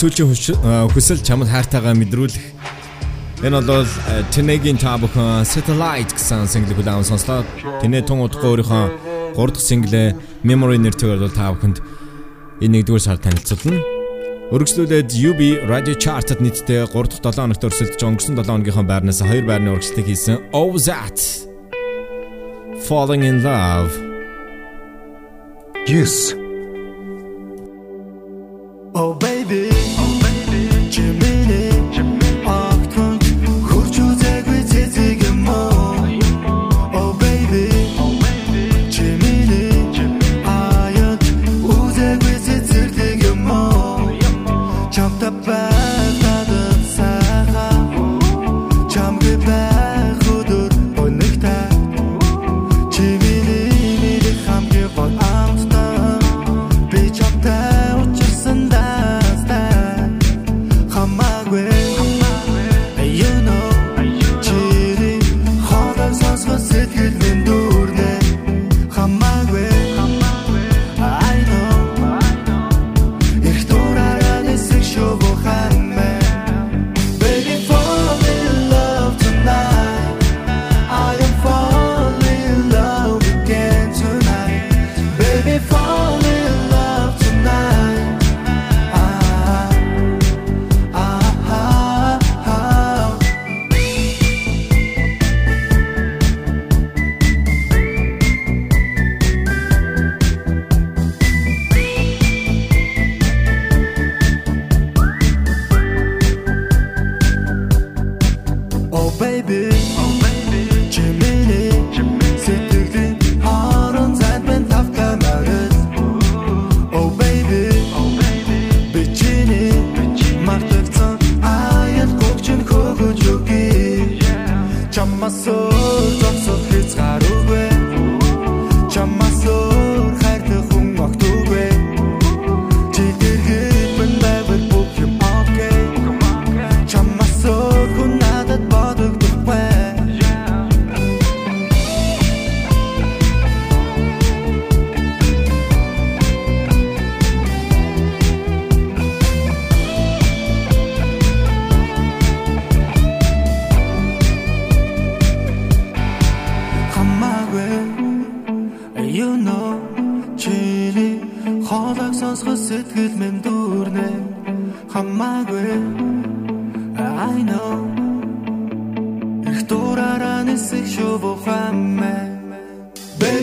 сүүлийн хүч- э, хүсэл чамд хайртайгаа мэдрүүлэх. Энэ бол э, Тэнэгийн та бүхэн Satellite гэсэн single-ийг удаан сонслоо. Тэнэ тун удахгүй өөрийнхөө 3 дахь single Memory нэртэйгээр бол та бүхэнд энэ нэгдүгээр сар танилцуулна. Өргөжлүүлээд UB Radio Chart-д нийтдээ 3 дахь 7 хоногт өрсөлдөж өнгөрсөн 7 хоногийнхоо байрнаас 2 байрны урагшлыг хийсэн Oh That Falling in Love. Yes.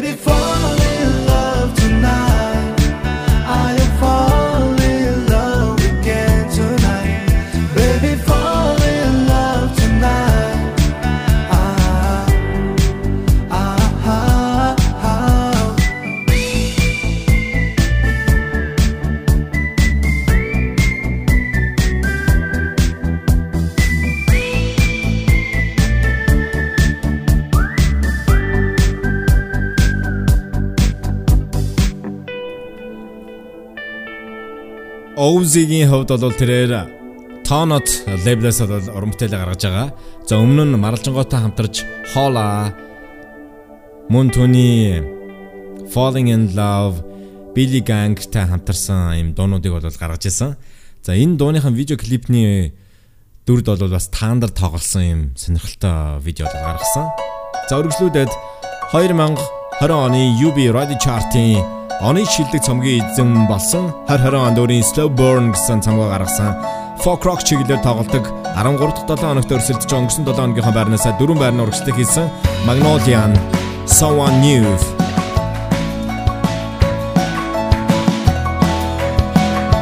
beautiful Owzy-гийн хувьд бол тэрээр Tonot label-аас бол уран бүтээлээ гаргаж байгаа. За өмнө нь Маралжангоотой хамтарч Hola түүний Falling in Love Billy Gang-тай хамтарсан юм дуунуудыг бол гаргаж ирсэн. За энэ дууныхан видео клипний дүрд бол бас таандар тоглосон юм сонирхолтой видео гаргасан. За үргэлжлүүлээд 2020 оны UB Radio Chart-ийн оны шилдэг цомгийн эзэн болсон 2020 онд өөрийн Slow Burn гэсэн цомгоо гаргасан. Folk rock чиглэлээр тоглодог 13 дахь 7 хоногт өрсөлдөж өнгөрсөн 7 хоногийнхоо байрнаас дөрвөн байрны урагшлыг хийсэн Magnolian Someone New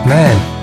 Man.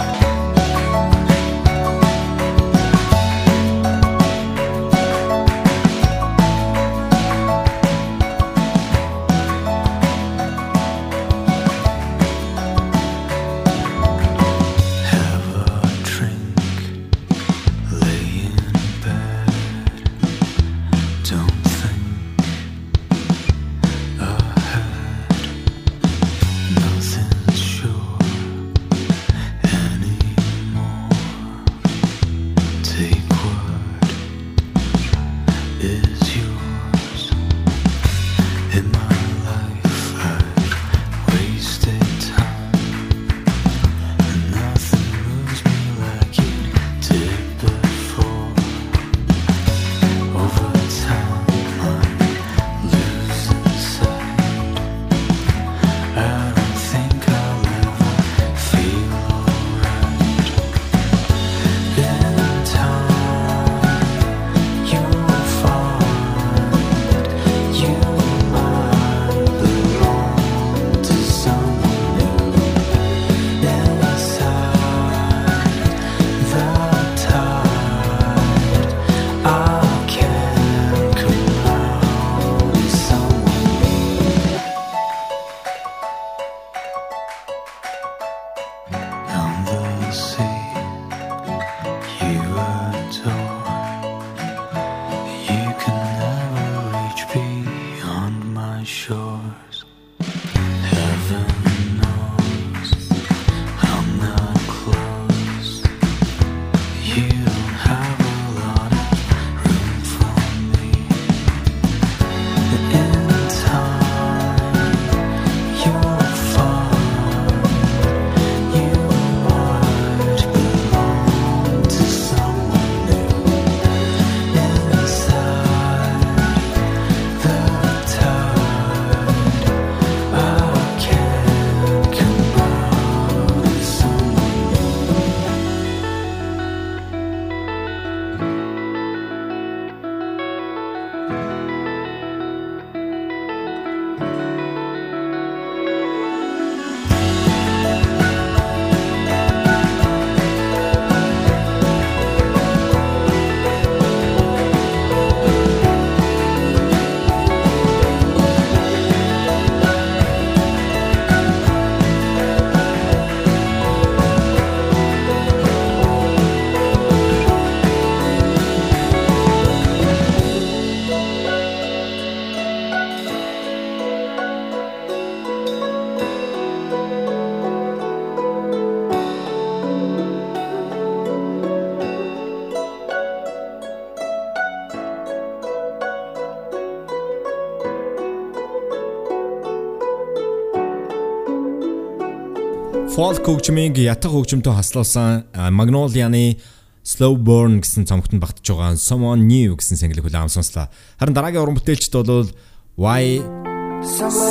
Folk хөгжмийг ятг хөгжмөнтэй хаслуулсан Magnolia-ны Slow Burn гэсэн цомогт нь багтж байгаа Someone New гэсэн single хүлээм сонслоо. Харин дараагийн уран бүтээлчд бол Why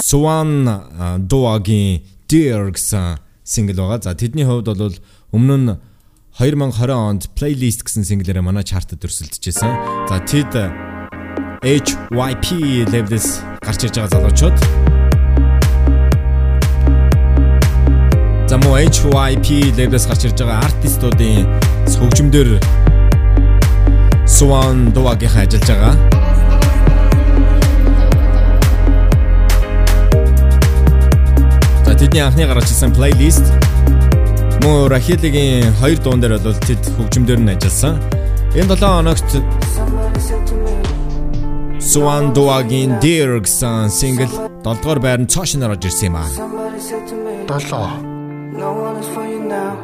Swan Dog-ийн Dear гэсэн single байгаа. За тэдний хувьд бол өмнө нь 2020 онд Playlist гэсэн single-ээр манай чартад өрсөлдөжсэн. За тэд HYP level-с гарч ирж байгаа залуучууд За муу HYP label-с гарч ирж байгаа артистуудын хөгжмдөр Swan Dog-ийн ажиллаж байгаа. За тэдний анхны гаргаж ирсэн плейлист муу Рахилигийн хоёр дуун дээр бол тэд хөгжмдөр нь ажилласан. Энэ 7 хоногт Swan Dog-ийн Dear гэсэн single 7 дугаар байранд цаашнаар орж ирсэн юм аа. 7 No one is for you now.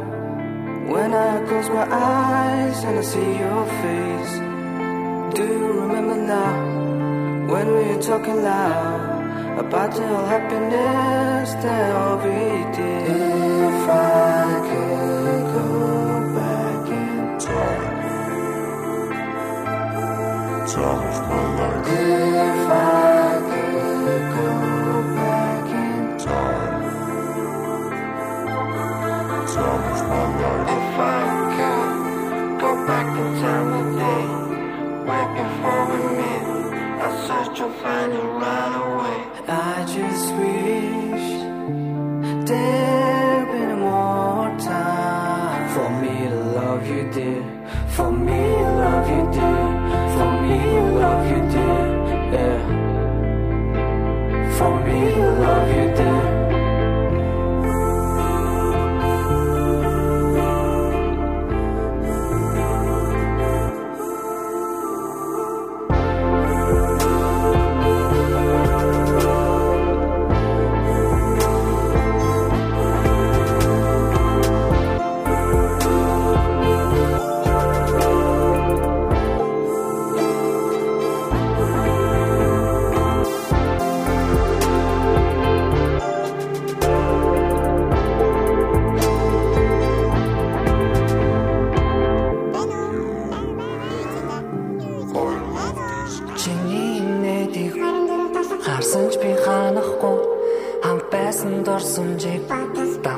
When I close my eyes and I see your face, do you remember now? When we were talking loud about the whole happiness that we did. If I could go back in time, time of my life. If I If I could go back in time today, way before we met, I search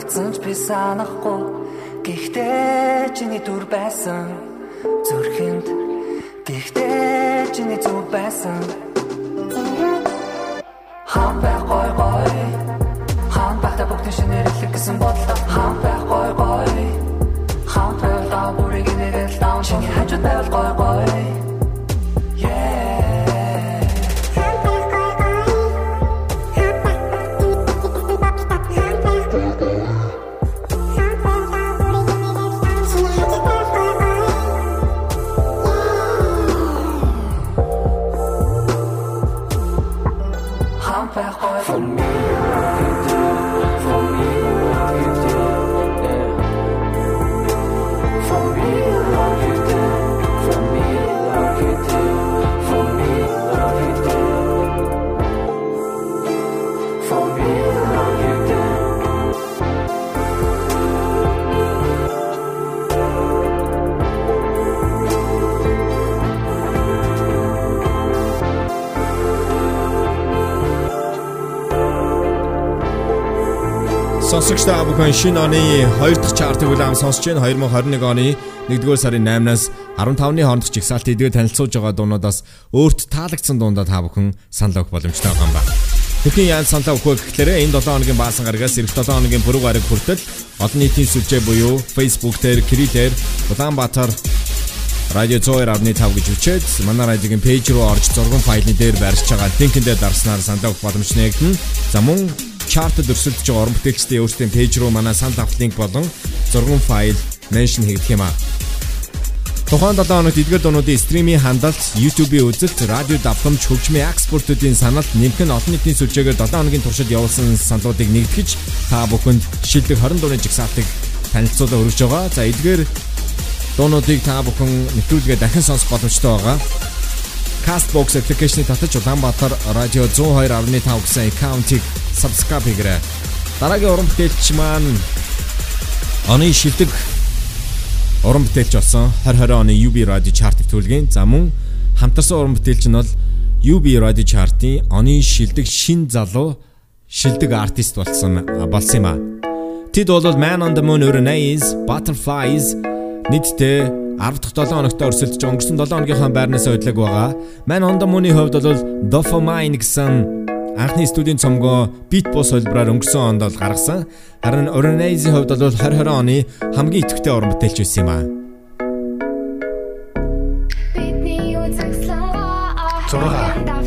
давцсан ч би санахгүй. Гэхдээ чиний дүр байсан. Зүрхэнд. Гэхдээ чиний зүв байсан. Хам бай гой гой. Хам бахта бүгд шинэрлэг гэсэн бодлоо бүхэн шинэ оны 2 дахь чартыг улаам сонсож байна. 2021 оны 1-р сарын 8-наас 15-ны хоорондох жигсаалт эдгээр танилцуулж байгаа дуунуудаас өөрт таалагдсан дундаа та бүхэн санал өгөх боломжтой байгаа юм ба. Тэхийн яан санал өгөх гэхээр энэ 7 хоногийн баасан гарагаас эх 7 хоногийн пүрэв гараг хүртэл олон нийтийн сүлжээ буюу Facebook дээр, Крилээр Улаанбаатар Радио 102.5 гэж үчээд манай радиогийн пэйж руу орж зурган файлны дээр барьж байгаа линкэндээ дарснаар санал өгөх боломж нэгдэн. За мөн чартад өрсөлдөж байгаа орон бүтээлчдийн өөрсдийн пэйж руу манай санал авах линк болон зурган файл меншн хийгдэх юм аа. Тухайн 7 хоногт эдгээр дуунуудын стримийн хандлт, YouTube-ийн үзэлт, радио давтамж, хөгжмийн экспортуудын саналт нэмэх нь олон нийтийн сүлжээгээр 7 хоногийн туршид явуулсан саналуудыг нэгтгэж та бүхэнд шилдэг 20 дууны жигсаалтыг танилцуулан өргөж байгаа. За эдгээр дуунуудыг та бүхэн нэвтрүүлгээ дахин сонсох боломжтой байгаа. Castbox application-ы татаж Улаанбаатар радио 102.5 гэсэн аккаунтыг subscribe хийгээрэй. Дараагийн уран бүтээлч маань оны шилдэг уран бүтээлч болсон 2020 оны UB Radio Chart нэвтрүүлгийн за мөн хамтарсан уран бүтээлч нь бол UB Radio Chart-ийн оны шилдэг шин залуу шилдэг артист болсон болсон юм а. Тэд бол Man on the Moon Uranus, Butterflies нийтдээ 10 дахь 7 хоногт өрсөлдөж өнгөрсөн 7 хоногийнхаа байрнаас өдлөг байгаа. Man on the Moon-ийн хувьд бол Dopamine гэсэн анхны студийн цомгоо Beat Boss холбороор өнгөрсөн онд бол гаргасан. Харин Uranus-ийн хувьд бол 2020 оны хамгийн идэвхтэй уран бүтээлч байсан юм аа. 6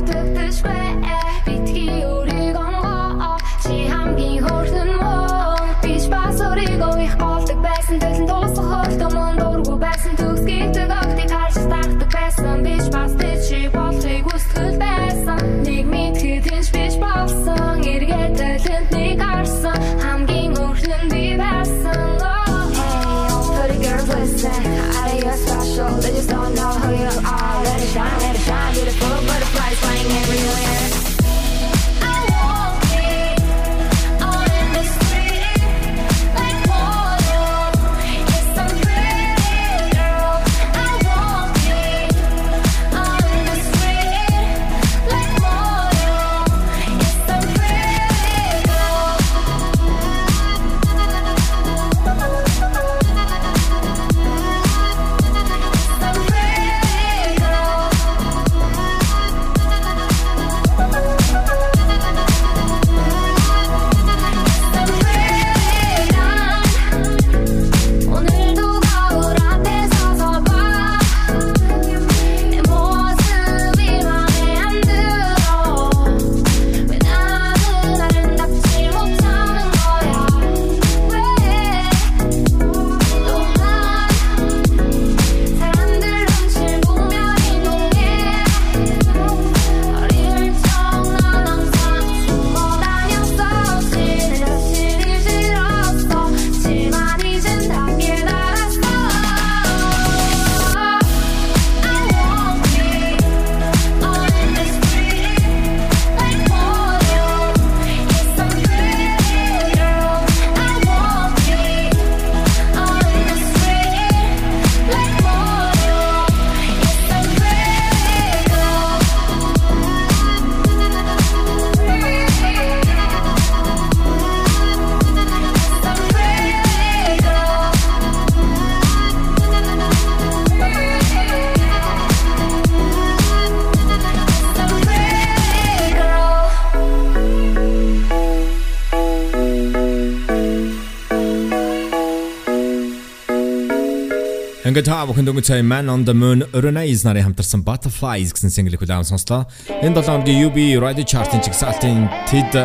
Ингээд та бүхэн сая Man on the Moon Orion's нарын хамтарсан Butterflies гэсэн single хүлээвэн сонслоо. Энэ 7 хоногийн UB Radio Chart-ын чигсалтын тэд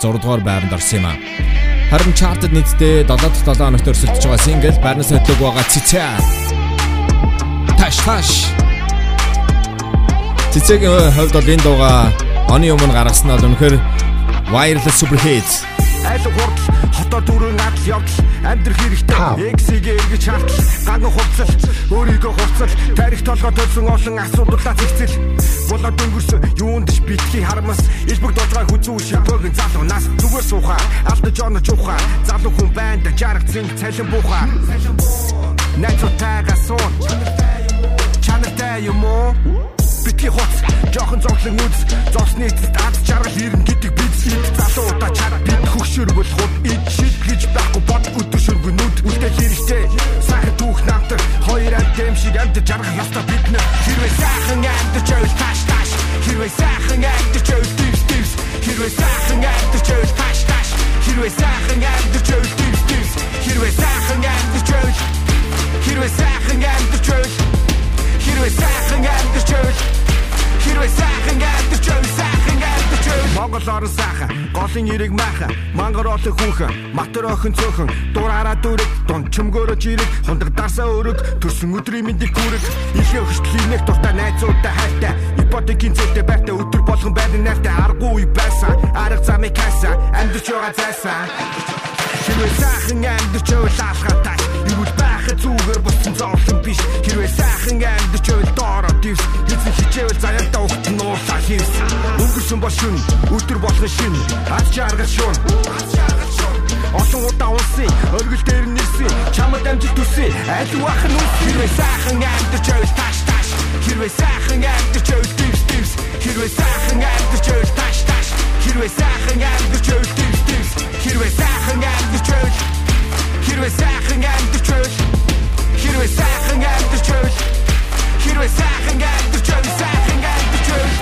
6 дугаар байранд орсон юм а. Харин chart-д нийтдээ 7 дахь 7 хоногт өрсөлдөж байгаа single Барнас хөтлөг байгаа Цицэ. Таш таш. Цицэгийн хувьд бол энэ дууга оны өмнө гаргасан нь бол үнэхээр wireless super hits айл хурдл хотоо дөрөн адал явдал. Амьдрах хэрэгтэй. Эксигээ эргэж хартал. Ганган хувцал өөрийгөө хувцал тарих толгой төлсөн олон асуудлаа зэгцэл. Болоод өнгөрсөн юунд ч битгий харамс илбэг дулгаа хүзүү шипөгийн залуу нас. Зүгээр суухаа алдаж онож ухаа. Залуу хүн байна жаргах зинг цалин буухаа найзуудтайгаа суун. Чанартай юм уу? Битгий хуц жоохон зовлон үз зовсны эцэст ад жаргал ирнэ гэдэг бид залуудаа чад бид хөгшөргөл худ ид шидлэж байхгүй бод өдөр шөргөнүүд үлдэх хэрэгтэй. Сайхан түүх намтар хоёр амт шиг амт жаргах ёстой бид нэ хэрвээ сайхан амт чөөл таш таш хэрвээ сайхан амт чөөл дивс дивс хэрвээ сайхан амт чөөл таш таш хэрвээ сайхан амт чөөл дивс дивс хэрвээ сайхан амт чөөл. Хэрвээ сайхан амт чөөл. Хэрвээ сайхан амт чөөл хэрвээ сайхан амт чөөл сайхан амт чөөл Монгол орон сайхан голын ирэг майхан мангар олон хүүхэн матер охин цөөхөн дураараа дүрэг дон чөмгөрөж ирэг хундаг дарсаа өрөг төрсөн өдрийн мэндийг гүрэг ихээ хөштлийн нэг дуртай найзуудтай хайртай ипотекийн зүйтэй байртай өдөр болгон байдаг найртай аргагүй байсан арга замыг хайсан амьдч байгаа зайсан Хэрвээ сайхан амьдч байвал алхатай Байхад зүгээр болсон зовлон биш. Хэрвээ сайхан амьдч байвал доороо дивс Эзэн хичээвэл заяатаа ухт нуурлаа хийвс. Өнгөрсөн бол шүн өдөр болгон шин Аз жаргал шуун Олон удаа унсын өргөл дээр нэрсэн чамд амжилт төсөө аль вах нь хэрвээ сайхан амьдч байвал тааш тааш. Хэрвээ сайхан амьдч байвал дивс дивс хэрвээ сайхан амьдч байвал тааш тааш. Хэрвээ сайхан амьдч байвал дивс дивс хэрвээ сайхан амьдч байвал хэрвээ сайхан амьдч байвал хэрвээ сайхан амьдч байвал хэрвээ сайхан амьдч байвал сайхан амьдч байвал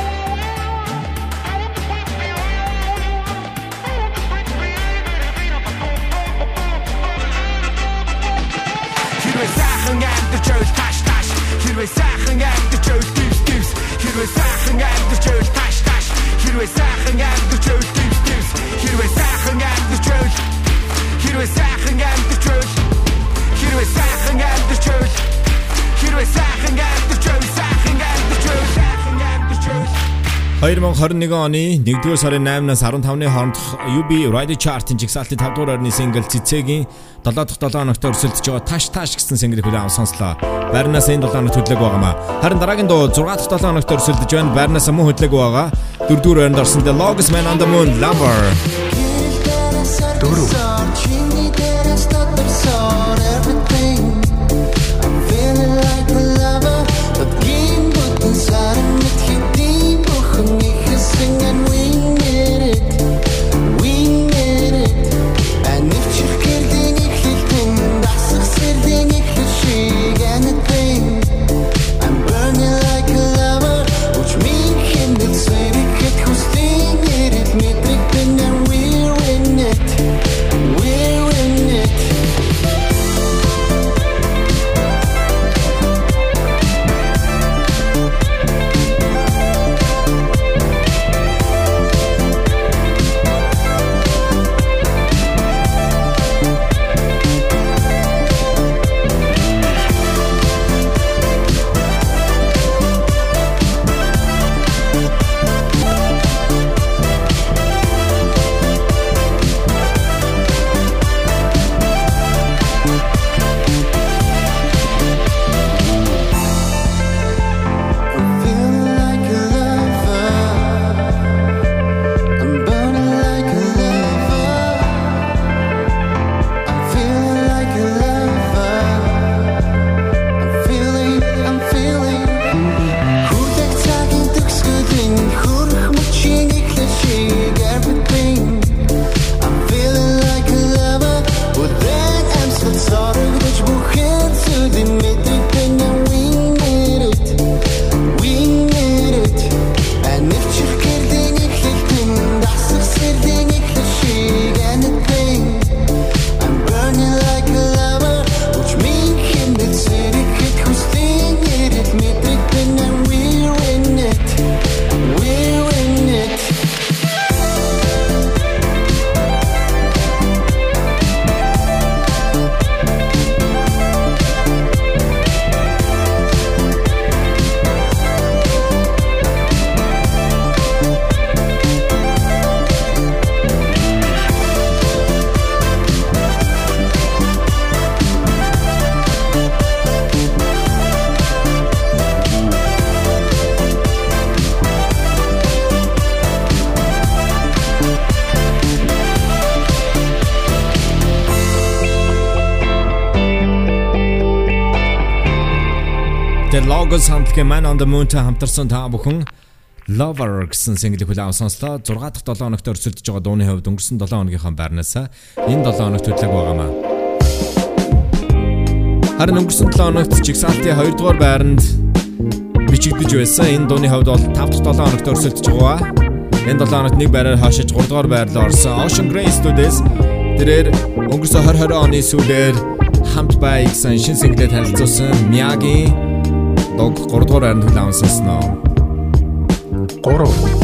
Хэрвээ сайхан амьдч байвал тааш тааш. Хэрвээ сайхан амьдч байвал дивс дивс хэрвээ сайхан амьдч байвал тааш тааш. Хэрвээ сайхан амьдч байвал дивс дивс хэрвээ сайхан амьдч байвал хэрвээ сайхан амьдч байвал хэрвээ сайхан амьдч байвал хэрвээ сайхан амьдч байвал сайхан амьдч байвал сайхан амьдч байвал 2021 оны 1-р сарын 8-наас 15-ны хоорондох UB Radio Chart-ын жигсаалтын 5 дугаар орны single Цэцэгийн 7 дахь 7 хоногт өрсөлдөж байгаа Таш Таш гэсэн single хүлээн авсан сонслоо. Барнаас энэ 7 хоногт хөдлөг байгаамаа. Харин дараагийн дуу 6 дахь 7 хоногт өрсөлдөж байна. Барнаас мөн хөдлөг байгаа. 4 дугаар орнд орсон The Longest Man on the Moon Lover. Дөрөв The Logos хамтлагийн Man on the Moon-тэй хамтарсан та бүхэн Lover гэсэн single хүлээв сонслоо. 6 дахь 7 хоногт өрсөлдөж байгаа дууны хувьд өнгөрсөн 7 хоногийнхаа байрнаас энэ 7 хоногт хөдлөг байгаамаа. Харин өнгөрсөн 7 хоногт Jigsaw-ийн 2 дугаар байранд бичигдэж байсан. Энэ дууны хувьд бол 5 дахь 7 хоногт өрсөлдөж байгаа. Энэ 7 хоногт нэг байраар хашиж 3 дугаар байрлал орсон. Ocean Grey Studios тэрээр өнгөрсөн 2020 оны сүүлээр хамт бай гэсэн шин single танилцуулсан Miyagi Дог 3 дугаар байранд хүлээн авсан нь. 3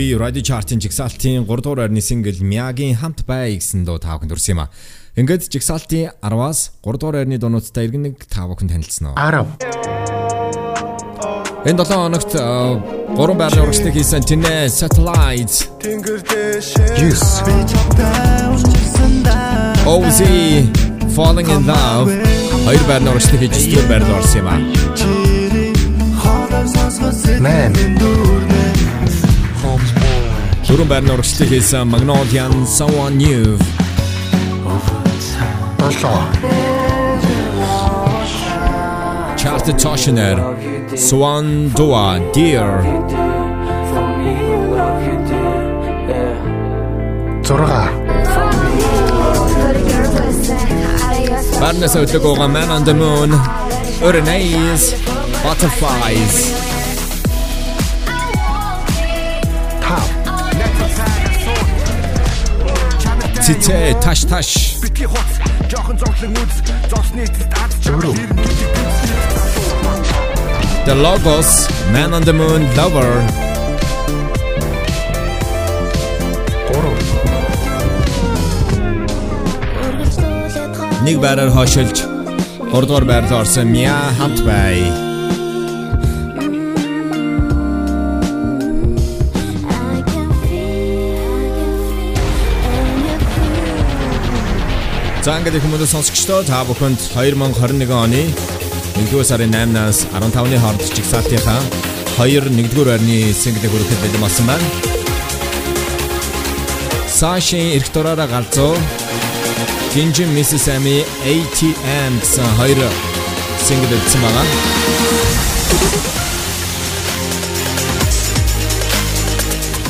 UB Radio Chart-ын жигсаалтын 3 дугаар орны сингл Miyagi-ийн хамт бай гэсэн дуу тав хүнд хүрсэн юм а. Ингээд жигсаалтын 10-аас 3 дугаар орны дуунуудтай иргэн нэг тав хүн танилцсан уу? 10 Энэ 7 хоногт гурван байрны урагшлыг хийсэн Tinne Satellite. Yes. Ozzy Falling in Love. Хоёр байрны урагшлыг хийж дөрөв байранд орсон юм аа. Man. Дөрөв байрны урагшлыг хийсэн Magnolian Someone New. Долоо. Chart Toshner Swan Dua Dear. Зурга. Барнас өдлөгөө Man on the Moon. Uranes Butterflies. Цэцэ таш таш. Битгий хуц. Жохон зовлон үз. Зовсны эцэст ад чамруу. The Logos Man on the Moon Lover. Нэг байраар хошилж 3 дугаар байрлал орсон Мя хамт бай. За ингээд хүмүүст сонсогчдоо та бүхэнд 2021 оны 1-р сарын 8-наас 15-ны хооронд чигсалтынхаа 2 1-р байрны single хүрэхэд бэлэн болсон байна. Сашин эрт дураараа галзуу Гинжин Mrs. Amy ATM гэсэн хоёр single өгсөн байгаа.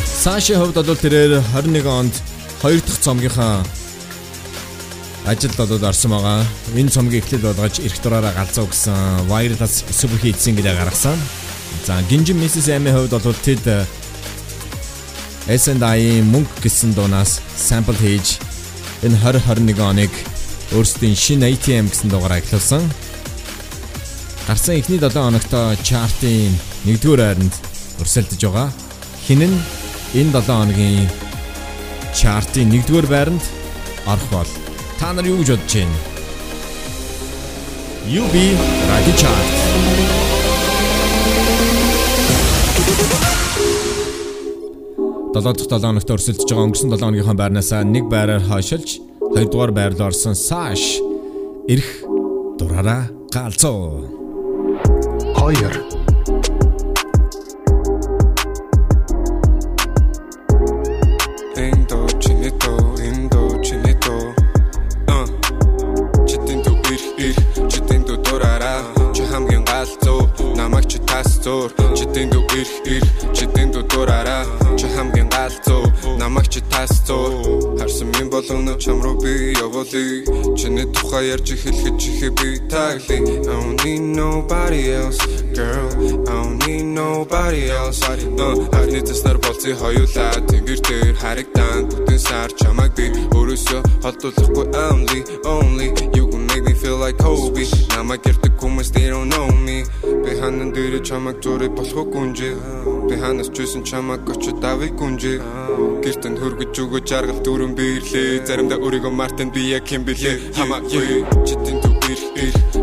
Саши хувьд бол тэрээр 21 онд 2 дахь цомгийнхаа ажилд болоод орсон байгаа. Энэ цомгийг эхлэл болгож эрх дураараа галзуу гэсэн wireless super hit single гаргасан. За Гинжин Mrs. Amy хувьд бол тэд S&I мөнгө гэсэн дуунаас sample хийж энэ 2021 оныг өөрсдийн шинэ ATM гэсэн дугаараа эхлүүлсэн. Гарсан эхний 7 хоногт чартын 1-р хайранд өрсөлдөж байгаа. Хин нь энэ 7 хоногийн чартын 1-р байранд орох бол та нар юу гэж бодож байна? UB Radio Chart. Долоо дахь 7 хоногт өрсөлдөж байгаа өнгөрсөн 7 хоногийнхаа байрнаас нэг байраар хойшилж 2 дугаар байрлал орсон Саш эрх дураараа галзуу. 2 чи тасцуур читэнто ир. Ир читэнто дурара чи хамгийн галзуу намайг чи тасцуур харсан минь болгоно чам руу би явуулъя чиний тухай ярьж эхлэхэд чихээ би тагли I don't need nobody else girl. I don't need nobody else. Харны таснаар болцсон хоёулаа. Тэнгэр дээр харагдан бүтэн сар чамайг би. Өөрөөсөө холдуулахгүй only only you like Kobe. Намайг гэрдэг хүмүүс they don't know me. Би ханан дээр чамайг зураг болохгүй гүнжээ. Би ханаас чүйсэн чамайг очиж давыг гүнжээ. Гэртэн хөргөж өгөө жаргал дүүрэн бирлээ. Заримдаа өөрийгөө мартан би яг юм бэлээ хамаагүй читэн дүү ир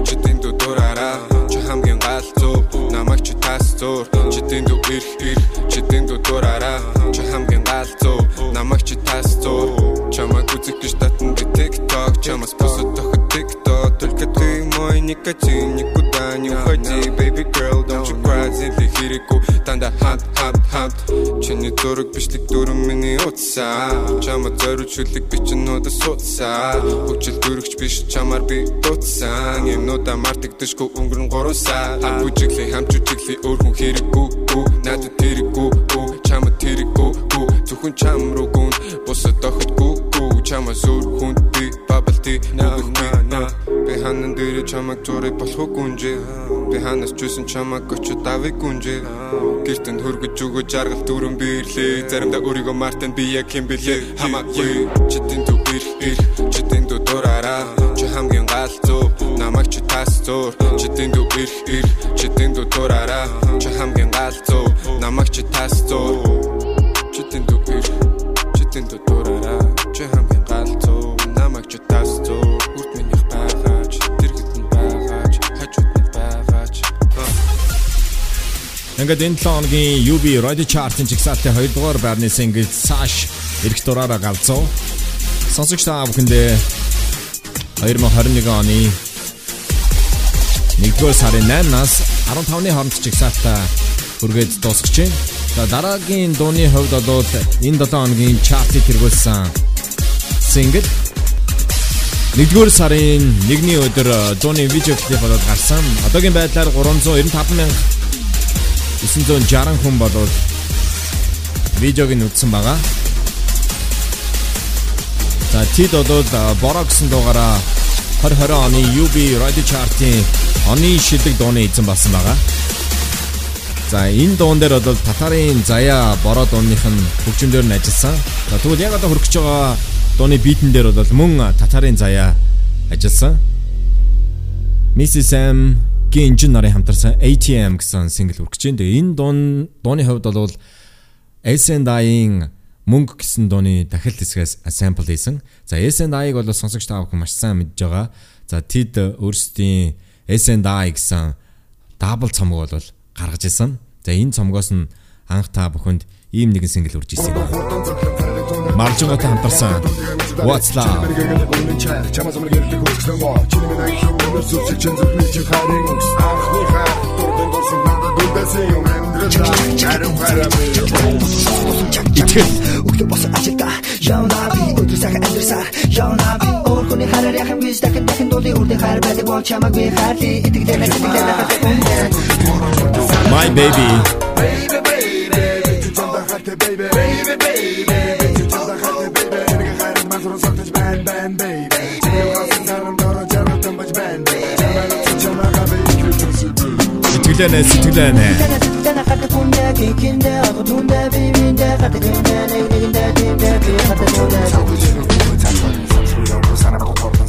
читэн дүү дураараа. Чи хамгийн галзуу намайг чи тасцуур читэн дүү ир читэн дүү дураараа. Чи хамгийн галзуу намайг чи тасцуур чамайг үзэх гэж татан би TikTok. Чамаас босод никотин никуда не уходи baby girl don't you cry. Зинлэх хэрэггүй. Дандаа хамт хамт хамт. Чиний дураг бичлэг дүрэн миний утсаа. Чамаа зориуд шүлэг би ч нуудаа суудсаа хүчил дөрөгч биш чамаар би дутсан юмнуудаа мартагдашгүй өнгөрн 3 сар хам бүжиглээ хам жүжиглээ өөр хүн хэрэггүй надад тэрэггүй чамаа тэрэггүй зөвхөн чам руу гүн. Бусад охидгүй чамаа зөөр хүн би bubble tea на на би ханан дээр чамайг зураг болохгүй гүнжээ. Би ханаас чүйсэн чамайг очиж давыг гүнжээ. Гэртэн хөргөж өгөө жаргал дүүрэн бирлээ. Заримдаа өөрийгөө мартан би яг юм бэлээ хамаагүй. читэн дүү ир ир читэн дүү дураараа. Чи хамгийн галзуу намайг чи тасцуур читэн дүү ир ир читэн дүү дураараа. Чи хамгийн галзуу намайг чи тасцуур читэн дүү ир читэн ингээд энэ 7 хоногийн UB Radio Chart-ын жигсаалтын 2 дугаар байрны single Sash эрх дураараа галзуу. Сонсогч та бүхэндээ 2021 оны 1-р сарын 8-наас 15-ны хооронд жигсаалтаа хүргээд дуусгаж байна. За дараагийн дууны хувьд бол энэ 7 хоногийн chart-ийг хэрэгүүлсэн single 1-р сарын 1-ний өдөр дууны видео клип болоод гарсан. Одоогийн байдлаар 395 мянга 960 хүн болоод видеог нь үзсэн байгаа. За тэд бол бороо гэсэн дуугаараа 2020 оны UB Radio Chart-ийн оны шилдэг дууны эзэн болсон байгаа. За энэ дуун дээр бол татарын заяа бороо дууных нь хөгжмөөр нь ажилласан. За тэгвэл яг одоо хөргөж байгаа дууны битэн дээр бол мөн татарын заяа ажилласан. Mrs. M гийн инжин нарын хамтарсан ATM гэсэн сингл үргэж байна. Тэгээ энэ дуун дууны хувьд бол S&I-ийн мөнгө гэсэн дууны дахилт хэсгээс sample хийсэн. За S&I-г бол сонсогч та бүхэн маш сайн мэдж байгаа. За тэд өөрсдийн S&I гэсэн дабл цомог бол гаргаж ирсэн. За энэ цомгоос нь анх та бүхэнд ийм нэгэн сингл үрж ирсэн байна. Маржинготой хамтарсан What's Love Итгэл өглөө бос ажилда явна би өдөр сайхан амьдрсаар явна би өөрхөний хараар яхан биш дахин дахин дууны үрдэн хар байдаг бол чамаг би харли итгэлээ итгэлээ My baby baby baby baby baby baby Сэтгэлэнэ сэтгэлэнэ.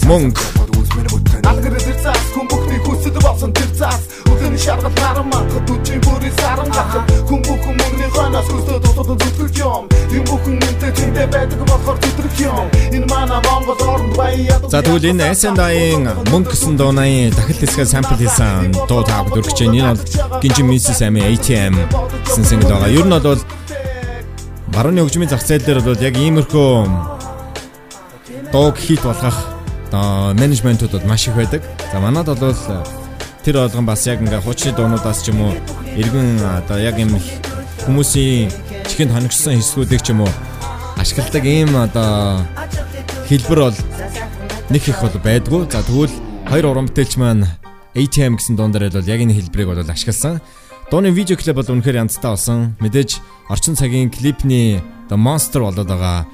Мөнгө. Алгэр тэр цаас хүн бүхний хүсэд болсон тэр цаас Өглөөний шаргал наран махад үчийн бүрийн саран гахад. Хүн бүхэн мөнгөний хойноос хүсдэг тусад зүтгэж юм. Юм бүхэн нэмтэй чиндээ байдаг болохоор зүтрэх юм. Энэ манай Монгол орнд баяа За тэгвэл энэ SNI-ийн мөнгө гэсэн дуунайн дахил хэсгээ сампл хийсэн дуу таавд өргөж байна. Энэ бол Гинжи Мисс Ами ATM гэсэн single байгаа. Ер нь бол барууны хөгжмийн зах зээл дээр бол яг иймэрхүү дууг хит болгох менежментүүд маш их байдаг. За манад бол тэр болгон бас яг ингээ хуучны дуунуудаас ч юм уу эргэн одоо яг юм хүмүүсийн чихэнд хоногчсон хэсгүүдийг ч юм уу ашигладаг ийм одоо хэлбэр бол нэг их бол байдгүй. За тэгвэл хоёр уран бүтээлч маань ATM гэсэн дуун дээр бол яг энэ хэлбэрийг бол ашигласан. Дууны видео клип бол үнэхээр янзтай болсон. Мэдээж орчин цагийн клипний The Monster болоод байгаа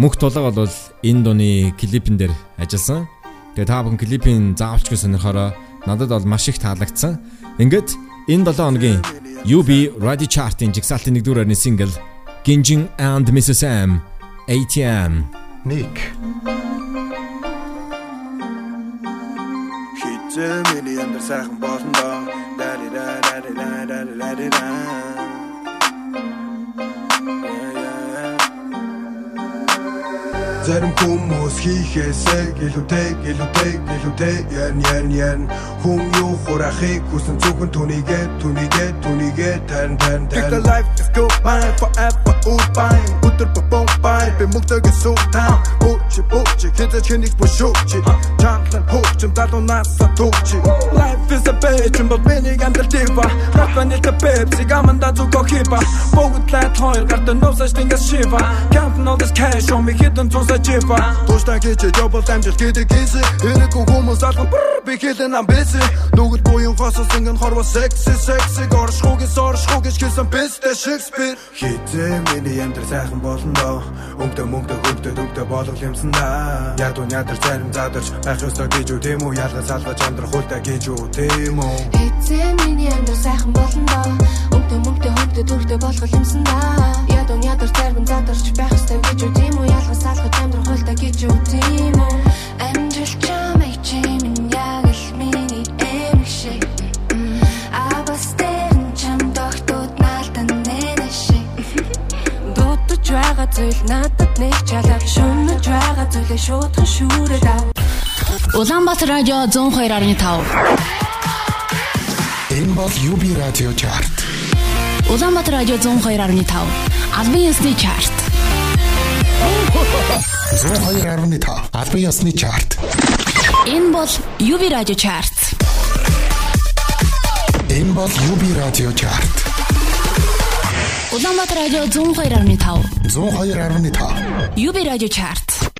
мөнх тулга бол энэ дууны клипэн дээр ажилласан. Тэгээ та бүхэн клипийн заавалчгүй сонирхороо надад бол маш их таалагдсан. Ингээд энэ 7 хоногийн UB Radio Chart-ын жигсаалтын 1-р орны сингл Ginjin and Mrs. M ATM Nick Хитэ миний андер сайхан болно доо. Дари дари дари дари дари дари Зарим хүмүүс хийхээсээ гэлүүтэй гэлүүтэй гэлүүтэй ян ян ян. Хүн юу хурахыг хүсэн зөвхөн түүнийгээ түүнийгээ түүнийгээ тань тань тань Take the life just go by. Forever all by. Өдөр бом by би мөгдөг суу таа Бууч бууч хэдэж хэнийг бушууч Чантлан хөөчм далуунаас сатууч Life is a bitch but many гандал тива Рапаны та пепси гаманда зүгөө хипа Бүгд лайт хоёр гардан нуусаж тэнгас шива Counting all this cash on me hidden to сажива Туштай гэж жобол амжилт гэдэг хийсэ Энэгүй хүмүүс алган би хэлэн ам бэсэ Нүгэл буян хосос ингэн хорво секси секси. Оршхугis оршхугis гэсэн бэстэй Шекспир. Хитэ миний амьдрал сайхан болно доо Өмдө мөнгө хөвдө төвдө болгол юмсан да. Яг уу ядар зарим задарч байх ёстой гэж үү тийм үү? Ялгаж алгаж амьдрах хуйтай гэж үү тийм үү? Хитэ миний амьдрал сайхан болно доо Өмдө мөнгө хөвдө төвдө болгол юмсан да Уу ядар зарим задарч байх ёстой гэж үү тийм үү ялгаж алгаж амьдрах хуйтай гэж үү тийм үү. Амжилт чамайг чимэн яг л миний эмх шиг Абастэн чам тогтууд наалтан нэнэшиг Дутаж байгаа зүйл надад нэг чалав Шүнэж байгаа зүйлээ шуудхан шүүрээд ав. Улаанбаатар радио 102.5 Энэ бол UB радио чарт Улаанбаатар радио 102.5 албан ёсны чарт. 102.5 албан ёсны чарт. Энэ бол UB радио чарт. Энэ бол UB радио чарт. Улаанбаатар радио 102.5 102.5 UB радио чарт.